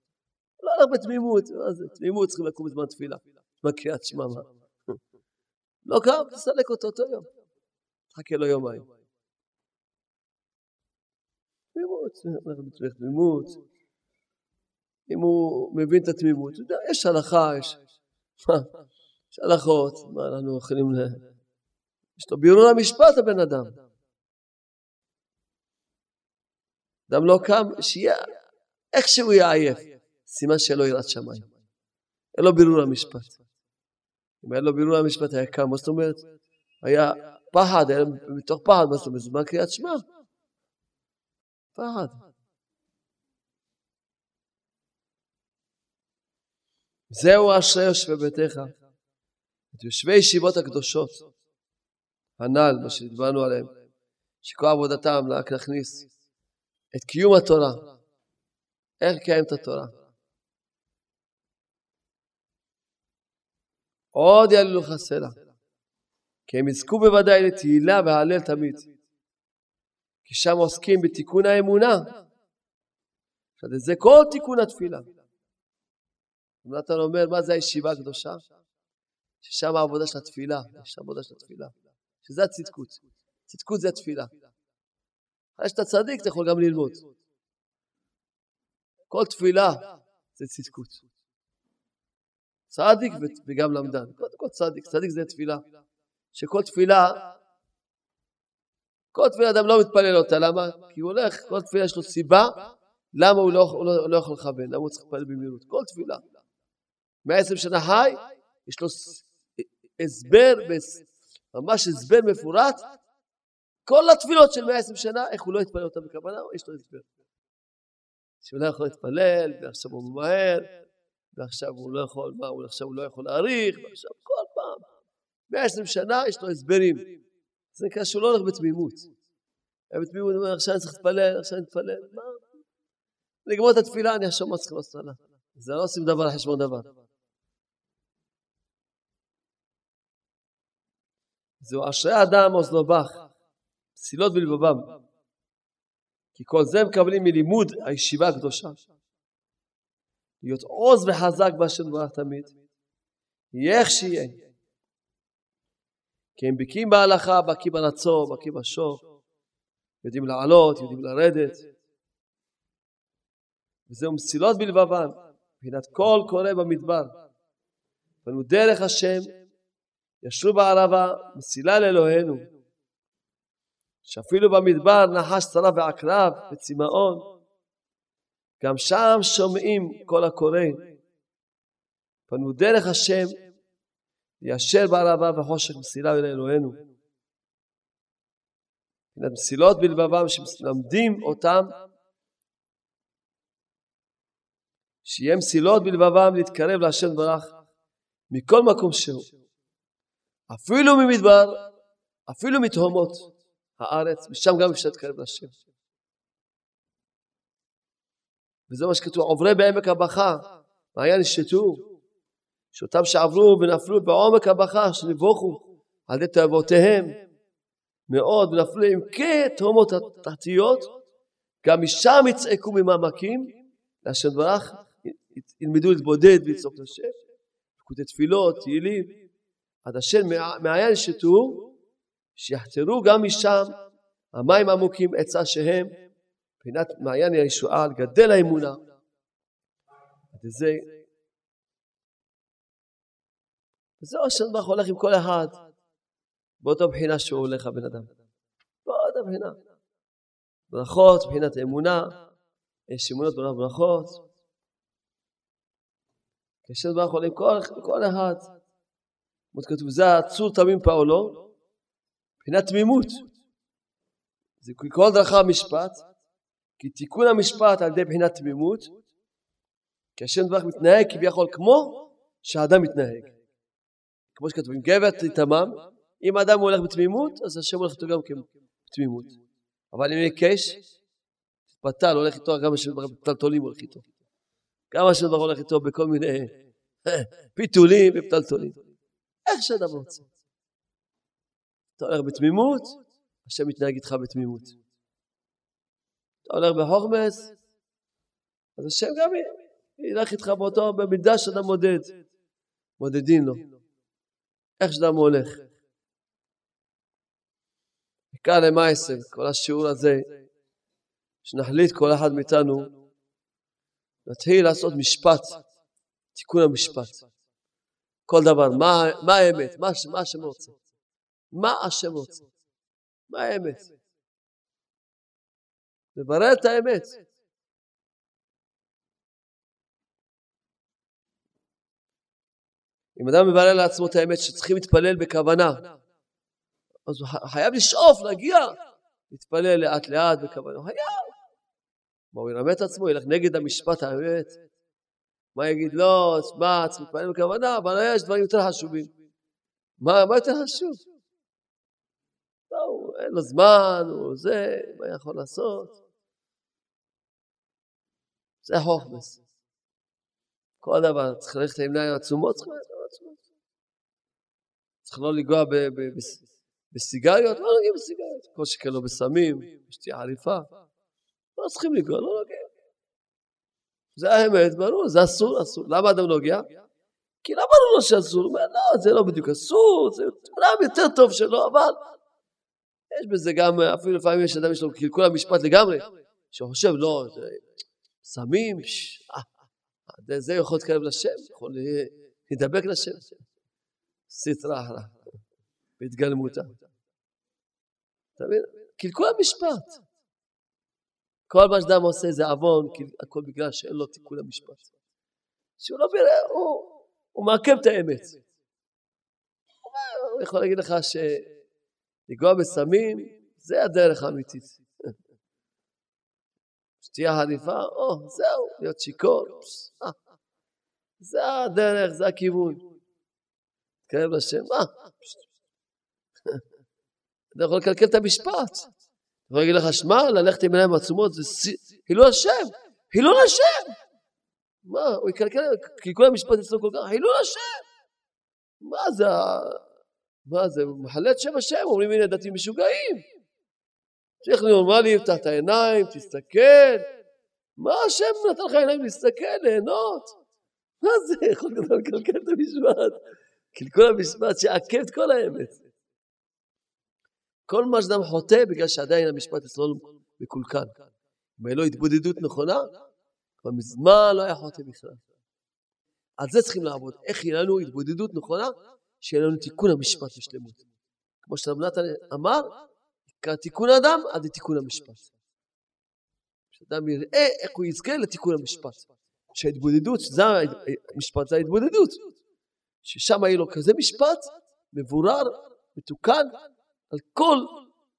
הלך בתמימות, מה זה? תמימות צריכים לקום בזמן תפילה. בקריאת שמע מה? לא קם, תסלק אותו אותו יום. תחכה לו יומיים. תמימות, תמימות. אם הוא מבין את התמימות, יש הלכה, יש, יש הלכות, מה אנחנו יכולים ל... יש לו בירור המשפט הבן אדם. אדם לא קם, שיהיה, איך שהוא יהיה סימן שלא יראת שמיים. אין לו בירור המשפט. אם היה לו בירור המשפט היה קם, מה זאת אומרת? היה פחד, היה מתוך פחד, מה זאת אומרת? זמן קריאת שמע. פחד. זהו אשרי יושבי ביתך, את יושבי ישיבות הקדושות, הנ"ל, מה שדיברנו עליהם, שכל עבודתם להכניס את קיום התורה. איך לקיים את התורה? עוד יעלו לך סלע, כי הם יזכו בוודאי לתהילה והלל תמיד, כי שם עוסקים בתיקון האמונה. זה כל תיקון התפילה. נתן אומר, מה זה הישיבה הקדושה? ששם העבודה של התפילה, יש עבודה של התפילה, שזה הצדקות. צדקות זה התפילה. אחרי שאתה צדיק, אתה יכול גם ללמוד. כל תפילה זה צדקות. צדיק וגם למדן. קודם כל צדיק, צדיק זה תפילה. שכל תפילה, כל תפילה אדם לא מתפלל אותה, למה? כי הוא הולך, כל תפילה יש לו סיבה, למה הוא לא, הוא לא, לא יכול לכוון, למה הוא צריך להתפלל במהירות. כל תפילה. 120 שנה חי, יש לו הסבר, ממש הסבר מפורט, כל התפילות של 120 שנה, איך הוא לא יתפלל אותה בכוונה, יש לו הסבר. שהוא לא יכול להתפלל, ועכשיו הוא ממהר, ועכשיו הוא לא יכול, מה, הוא עכשיו הוא לא יכול להאריך, ועכשיו כל פעם, 120 שנה יש לו הסברים. זה נקרא שהוא לא הולך בתמימות. בתמימות הוא אומר, עכשיו אני צריך להתפלל, עכשיו אני אתפלל, מה? לגמור את התפילה, אני עכשיו מה צריך לעשות עליו. זה לא עושים דבר על חשבון דבר. זהו אשרי אדם אוזנו בך, פסילות בלבבם. כי כל זה מקבלים מלימוד הישיבה הקדושה. להיות עוז וחזק בהשם דברך תמיד. יהיה איך שיהיה. כי הם בקיאים בהלכה, בקיא ברצון, בקיא בשור. יודעים לעלות, יודעים לרדת. וזהו מסילות בלבבם, מבחינת כל קורא במדבר. פנו דרך השם ישרו בערבה, מסילה לאלוהינו. שאפילו במדבר נחש צרה ועקרב וצמאון, גם שם שומעים כל הקורא. פנו דרך השם, ישר בערבה וחושך מסילה לאלוהינו. מבחינת מסילות בלבבם שמלמדים אותם שיהיה מסילות בלבבם להתקרב להשם ברך מכל מקום שהוא. אפילו ממדבר, אפילו מתהומות הארץ, ושם גם אפשר להתקרב לשם. וזה מה שכתוב, עוברי בעמק הבכה, מעיין ישתו, שאותם שעברו ונפלו בעומק הבכה, שנבוכו על ידי תאבותיהם מאוד, ונפלו עם כתהומות התחתיות, גם משם יצעקו ממעמקים, להשם ברך, ילמדו להתבודד ולצעוק לשם, פקודי תפילות, תהילים, עד אשר מעיין שתו, שיחתרו גם משם המים עמוקים עצה שהם, מבחינת מעיין הישועה, על גדל האמונה. וזה, וזה אשר ברוך הולך עם כל אחד, באותו בחינה שהוא הולך הבן אדם. באותה בחינה. ברכות, מבחינת אמונה, יש אמונות בנות ברכות. כאשר ברוך הולך עם כל, אחד. כמו כתוב, זה הצור תמים פעולו, מבחינת תמימות. זה כל דרכה המשפט, כי תיקון המשפט על ידי בחינת תמימות, כי השם דברך מתנהג כביכול כמו שהאדם מתנהג. כמו שכתוב, אם גבר תתמם, אם האדם הולך בתמימות, אז השם הולך איתו גם בתמימות. אבל אם יקש, תתפתל, הולך איתו, גם השם דברך בפתלתולים הולך איתו. גם השם דברך הולך איתו בכל מיני פיתולים ופתלתולים. איך שאדם רוצה. אתה הולך בתמימות, השם מתנהג איתך בתמימות. אתה הולך בחורמס, אז השם גם ילך איתך באותו, במידה שאדם מודד. מודדים לו. איך שאדם הולך. מכאן למעשה, כל השיעור הזה, שנחליט כל אחד מאיתנו, נתחיל לעשות משפט, תיקון המשפט. כל דבר, מה, האמת, מה השם רוצה, מה השם רוצה, מה האמת. לברר את האמת. אם אדם מברר לעצמו את האמת שצריכים להתפלל בכוונה, אז הוא חייב לשאוף, להגיע, להתפלל לאט לאט בכוונה, הוא חייב. מה, הוא ילמד את עצמו, ילך נגד המשפט האמת? מה יגיד? לא, מה, צריך להתפלל בכוונה, אבל יש דברים יותר חשובים. מה, מה יותר חשוב? לא, אין לו זמן, הוא זה, מה יכול לעשות? זה חוכמס. כל דבר, צריך ללכת עם עיניים עצומות, צריך ללכת עם עצומות. צריך לא לנגוע בסיגריות, לא נוגעים בסיגריות. כל שכן לא בסמים, בשתייה חליפה. לא צריכים לנגוע, לא נוגעים. זה האמת, ברור, זה אסור, אסור. למה אדם נוגע? כי לא ברור לו שאסור? הוא אומר, לא, זה לא בדיוק אסור, זה אולי יותר טוב שלא, אבל יש בזה גם, אפילו לפעמים יש אדם, יש לו קלקול המשפט לגמרי, שחושב, לא, סמים, אה, זה יכול להתקרב לשם, יכול להידבק לשם. סטרא אחרא, בהתגלמותה. אתה מבין? קלקול המשפט. כל מה שאדם עושה זה עוון, הכל בגלל שאין לו תיקון המשפט. שהוא לא הוא, הוא מעכב את האמת. הוא יכול להגיד לך שלגוע בסמים זה הדרך האמיתית. שתייה חליפה, או, זהו, להיות שיכור. אה, זה הדרך, זה הכיוון. תקרב לשם, מה? אתה יכול לקלקל את המשפט. הוא יגיד לך, שמע, ללכת עם עיניים עצומות זה חילול השם, חילול השם. מה, הוא יקלקל, כי כל המשפט אצלו כל כך, חילול השם. מה זה, מה זה, את שם השם, אומרים הנה דתיים משוגעים. צריך נורמלי, לפתח את העיניים, תסתכל. מה השם נתן לך עיניים להסתכל, ליהנות? מה זה, יכול לקלקל את המשפט? קלקול המשפט שעקב את כל האמת. כל מה שאדם חוטא בגלל שעדיין המשפט אצלו מקולקל. אם היה לו התבודדות נכונה, כבר מזמן לא היה חוטא בכלל. על זה צריכים לעבוד. איך יהיה לנו התבודדות נכונה? שיהיה לנו תיקון המשפט בשלמות. כמו שרב נתן אמר, תיקון האדם עד לתיקון המשפט. שאדם יראה איך הוא יזכה לתיקון המשפט. שההתבודדות, זה המשפט, זה ההתבודדות. ששם יהיה לו כזה משפט, מבורר, מתוקן, על כל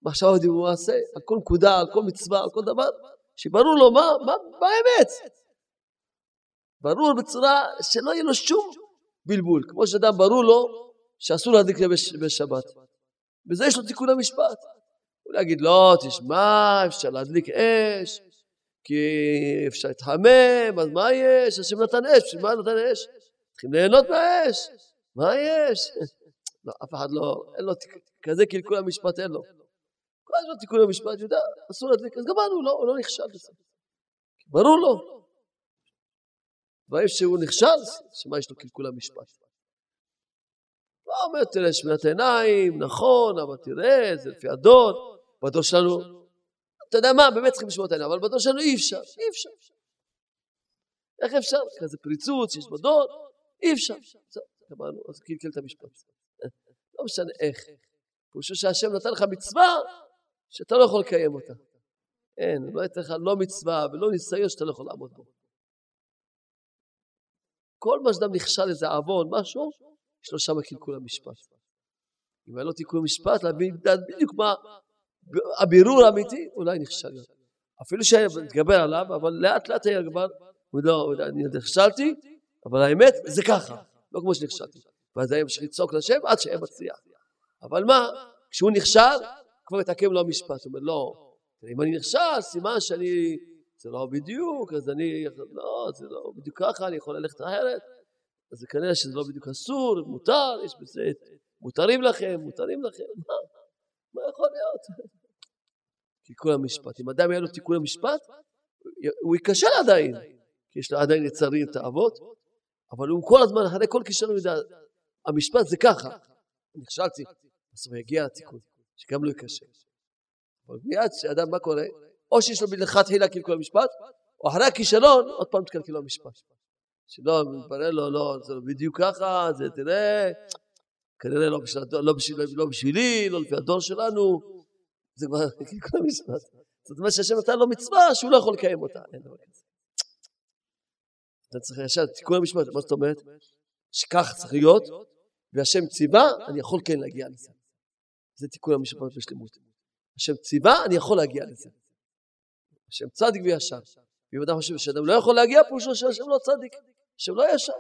מחשבה ומעשה, על כל נקודה, על כל מצווה, על כל דבר, שברור לו מה, מה, מה האמת. ברור בצורה שלא יהיה לו שום בלבול. כמו שאדם ברור לו שאסור להדליק בשבת. בזה יש לו תיקון המשפט. הוא יגיד, לא, תשמע, אפשר להדליק אש, כי אפשר להתחמם, אז מה יש? השם נתן אש, בשביל מה נתן אש? צריכים ליהנות מהאש, מה יש? לא, אף אחד לא, אין לו כזה קלקול המשפט, אין לו. כל הזמן תיקון המשפט, יודע, אסור להדליק, אז גמרנו, לא, הוא לא נכשל בזה. ברור לו. דברים שהוא נכשל, שמה יש לו קלקול המשפט. לא אומר, תראה, שמיעת עיניים, נכון, אבל תראה, זה לפי הדוד, בדור שלנו, אתה יודע מה, באמת צריכים לשמוע את העיניים, אבל בדור שלנו אי אפשר, אי אפשר. איך אפשר? כזה פריצות יש בדוד, אי אפשר. זהו, גמרנו, אז קלקל את המשפט. לא משנה איך. פירושו שהשם נתן לך מצווה שאתה לא יכול לקיים אותה. אין, לא ייתן לך לא מצווה ולא ניסיון שאתה לא יכול לעמוד בו. כל מה שאדם נכשל איזה עוון, משהו, יש לו שם קלקול המשפט. אם היה לו תיקון משפט, להבין בדיוק מה הבירור האמיתי, אולי נכשל. אפילו שהיה מתגבר עליו, אבל לאט לאט היה כבר, הוא יודע, אני נכשלתי, אבל האמת זה ככה, לא כמו שנכשלתי. ואז היה ממשיך לצעוק לשם עד שהיה מצליח. אבל מה, כשהוא נכשל, כבר יתעכב לו המשפט. הוא אומר, לא, אם אני נכשל, סימן שאני, זה לא בדיוק, אז אני, לא, זה לא בדיוק ככה, אני יכול ללכת אחרת. אז כנראה שזה לא בדיוק אסור, מותר, יש בזה, מותרים לכם, מותרים לכם, מה, מה יכול להיות? תיקון המשפט. אם אדם יהיה לו תיקון המשפט, הוא ייכשל עדיין, כי יש לו עדיין יצרים תאוות, אבל הוא כל הזמן, אחרי כל כישרון יודע, המשפט זה ככה, נכשלתי, בסוף יגיע התיקון, שגם לא יקשה. אבל מיד שאדם, מה קורה? או שיש לו מלכתחילה קלקול המשפט, או אחרי הכישלון, עוד פעם תקלקל המשפט. שלא, מתברר לו, לא, זה לא בדיוק ככה, זה תראה, כנראה לא, בשביל, לא, בשביל, לא בשבילי, לא לפי הדור שלנו, זה כבר קלקול המשפט. זאת אומרת שהשם נתן לו מצווה שהוא לא יכול לקיים אותה. אתה צריך ישר תיקון המשפט, מה זאת אומרת? שכך צריך להיות, והשם ציווה, אני יכול כן להגיע לזה. זה תיקון המשפט בשלמות. השם ציווה, אני יכול להגיע לזה. השם צדיק וישר. ואם אדם חושב שאדם לא יכול להגיע, פירושו שהשם לא צדיק, השם לא ישר.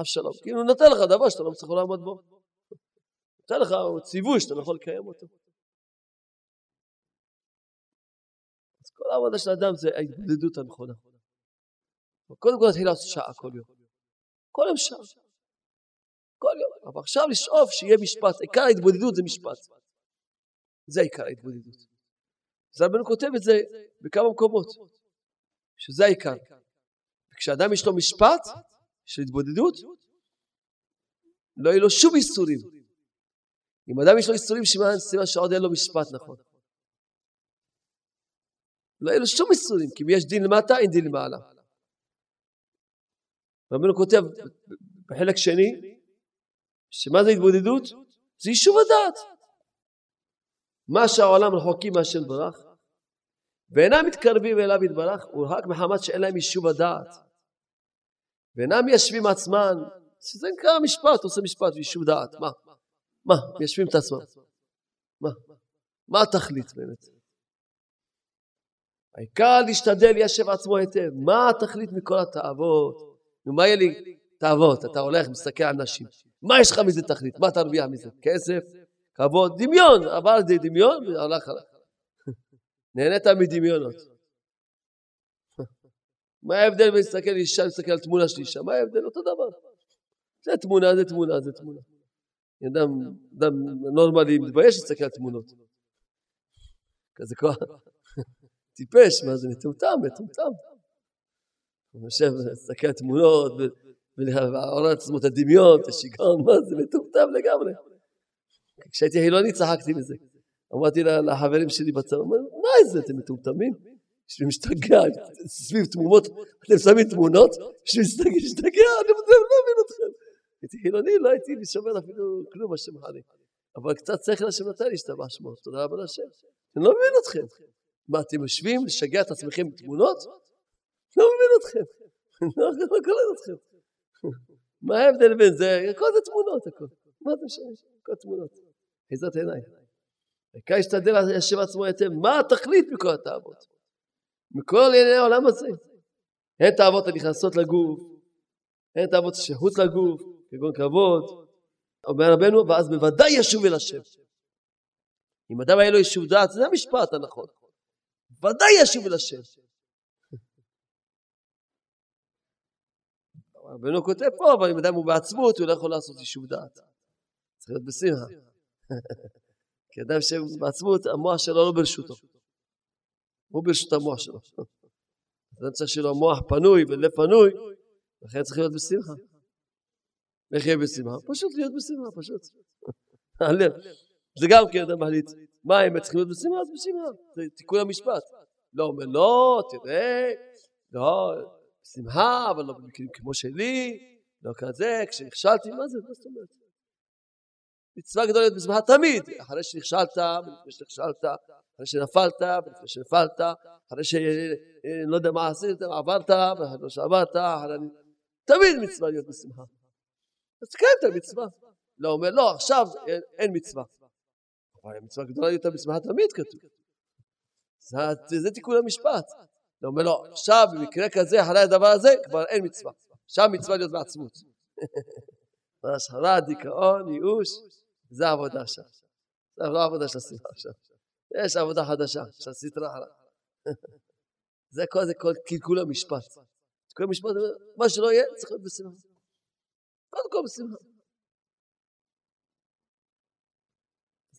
אף שלום. כאילו הוא נותן לך דבר שאתה לא מצליח לעמוד בו. נותן לך ציווי שאתה לא יכול לקיים אותו. אז כל העבודה של האדם זה ההתבודדות הנכונה. קודם כל נתחיל לעשות שעה כל יום. כל יום שעה. כל יום. אבל עכשיו לשאוף שיהיה משפט. עיקר ההתבודדות זה משפט. זה עיקר ההתבודדות. אז רבנו כותב את זה בכמה מקומות, שזה העיקר. וכשאדם יש לו משפט של התבודדות, לא יהיו לו שום איסורים. אם אדם יש לו איסורים, סימן שעוד אין לו משפט נכון. לא יהיו לו שום איסורים, כי אם יש דין למטה, אין דין למעלה. רבנו כותב בחלק שני, שמה זה התבודדות? זה יישוב הדעת. מה שהעולם רחוקים מהשם ברך, ואינם מתקרבים אליו יתברך, הוא רק מחמת שאין להם יישוב הדעת. ואינם מיישבים עצמן, שזה נקרא משפט, עושה משפט ויישוב דעת. מה? מה? מיישבים את עצמם. מה? מה התכלית באמת? העיקר להשתדל ליישב עצמו היטב. מה התכלית מכל התאוות? נו, מה יהיה לי תאוות? אתה הולך, מסתכל על נשים. מה יש לך מזה תכלית? מה תרוויח מזה? כסף? כבוד? דמיון. עבר לידי דמיון והלך עליך. נהנית מדמיונות. מה ההבדל בין להסתכל על אישה להסתכל על תמונה של אישה? מה ההבדל? אותו דבר. זה תמונה, זה תמונה, זה תמונה. אדם, אדם נורמלי מתבייש להסתכל על תמונות. כזה כוח. טיפש, מה זה מטומטם, מטומטם. הוא יושב, מסתכל על תמונות, ועורר את עצמו את הדמיון, את השיגעון, מה זה מטומטם לגמרי. כשהייתי חילוני צחקתי מזה. אמרתי לחברים שלי בצבא, מה זה, אתם מטומטמים? בשביל משתגע, סביב תמונות, אתם שמים תמונות, בשביל להשתגע, אני לא מבין אתכם. הייתי חילוני, לא הייתי שומר אפילו כלום, השם חלי. אבל קצת שכל השם נתן לי השתבח שמו, תודה רבה להשם. אני לא מבין אתכם. מה, אתם יושבים לשגע את עצמכם בתמונות? לא מבין אתכם. לא קולט אתכם. מה ההבדל בין זה? הכל זה תמונות, הכל. מה זה משנה? הכל תמונות. אחיזת עיניים. העיקר להשתדל להשם עצמו היטב. מה התכלית מכל התאוות? מכל ענייני העולם הזה. אין תאוות הנכנסות לגוף, אין תאוות שחוץ לגוף, כגון כבוד. אומר רבנו, ואז בוודאי ישוב אל השם. אם אדם היה לו יישוב דעת, זה המשפט הנכון. ודאי ישוב אל השם. רבנו כותב פה, אבל אם אדם הוא בעצמות, הוא לא יכול לעשות יישוב דעת. צריך להיות בשמחה. כי אדם שהוא בעצמות, המוח שלו לא ברשותו. הוא ברשות המוח שלו. אדם צריך שיהיה לו מוח פנוי ולב פנוי, לכן צריך להיות בשמחה. איך יהיה בשמחה? פשוט להיות בשמחה, פשוט. הלב. זה גם כן אדם מחליט. מה האמת צריכים להיות בשמחה? אז בשמחה. זה תיקון המשפט. לא אומר לא, תראה, לא, שמחה, אבל לא במקרים כמו שלי, לא כזה, כשנכשלתי, מה זה, מה זאת אומרת? מצווה גדולה להיות בשמחה תמיד, אחרי שנכשלת, לפני שנכשלת, אחרי שנפלת, לפני שנפלת, אחרי שלא יודע מה עשית, עברת, ואחרי לא שעברת, תמיד מצווה להיות בשמחה. אז תקיים את המצווה. לא אומר, לא, עכשיו אין, מצווה. אבל המצווה גדולה יותר בשמחה תמיד כתוב. זה, תיקון המשפט. אתה אומר לו, עכשיו במקרה כזה, אחרי הדבר הזה, כבר אין מצווה. עכשיו מצווה להיות בעצמות. השחרה, דיכאון, ייאוש, זה העבודה שם. זה לא העבודה של השמחה עכשיו. יש עבודה חדשה, של סטרה. זה כל זה כל קלקול המשפט. כל המשפט, מה שלא יהיה, צריך להיות בשמחה. קודם כל בשמחה.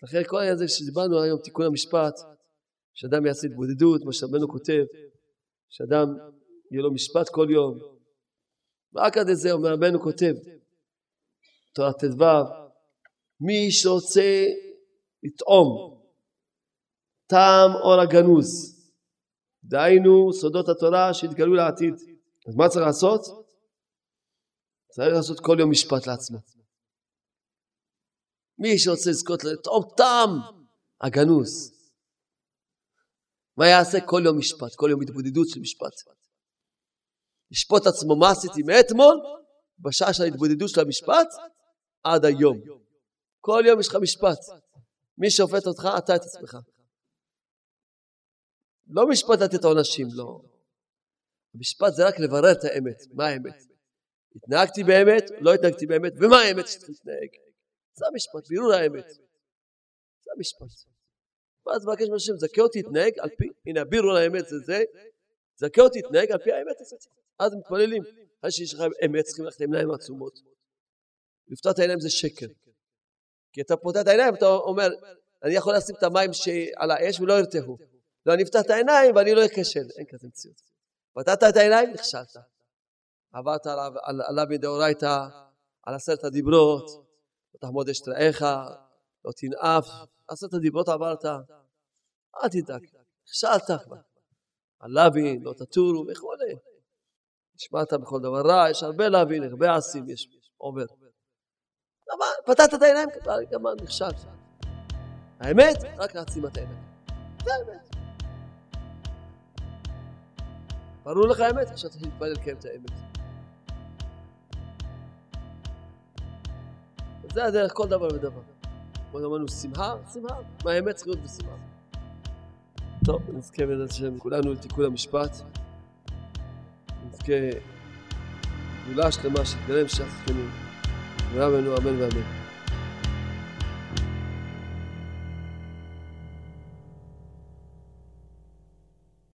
לכן כל העניין הזה שדיברנו היום, תיקון המשפט, שאדם יעשה התבודדות, מה שרבנו כותב, שאדם יהיה לו משפט כל יום. רק עד איזה אומר רבנו כותב, תורה ט"ו, מי שרוצה לטעום טעם אור הגנוז, דהיינו סודות התורה שהתגלו לעתיד. אז מה צריך לעשות? צריך לעשות כל יום משפט לעצמו. מי שרוצה לזכות לטעום טעם הגנוז, מה יעשה כל יום משפט, כל יום התבודדות של משפט. לשפוט עצמו מה עשיתי מאתמול, בשעה של ההתבודדות של המשפט, עד היום. כל יום יש לך משפט. מי שופט אותך, אתה את עצמך. לא משפט לתת עונשים, לא. המשפט זה רק לברר את האמת. מה האמת? התנהגתי באמת, לא התנהגתי באמת, ומה האמת שצריך להתנהג? זה המשפט, בירור האמת. זה המשפט. ואז מבקש מהשם, זכה אותי להתנהג על פי, הנה הבירור האמת זה זה, זכה אותי להתנהג על פי האמת הזאת. אז מתפללים, אחרי שיש לך אמת, צריכים ללכת לעיניים עצומות. לפתוח את העיניים זה שקר. כי אתה פותח את העיניים, אתה אומר, אני יכול לשים את המים על האש ולא ירתחו. לא, אני אפתח את העיניים ואני לא אכשל. אין כזה מציאות. פתחת את העיניים, נכשלת. עברת עליו מדאורייתא, על עשרת הדיברות, לא תחמוד אשת רעך, לא תנאף, עשרת הדיברות עברת, אל תדאג, נכשלת כבר. הלווין, לא תטורו וכולי. נשמעת בכל דבר רע, יש הרבה להבין, הרבה עשים, יש עובר. פתחת את העיניים, גם נכשלת. האמת, רק לעצימת העיניים. זה האמת. ברור לך האמת? עכשיו צריך להתפלל לקיים את האמת. זה הדרך כל דבר ודבר. כמו שאמרנו, שמחה, שמחה. מה האמת צריך להיות בשמחה. טוב, נזכה בעזרת השם כולנו לתיקון המשפט. נזכה גדולה שלמה שתגלה המשך חכמים. ואמנו אמן ואמן.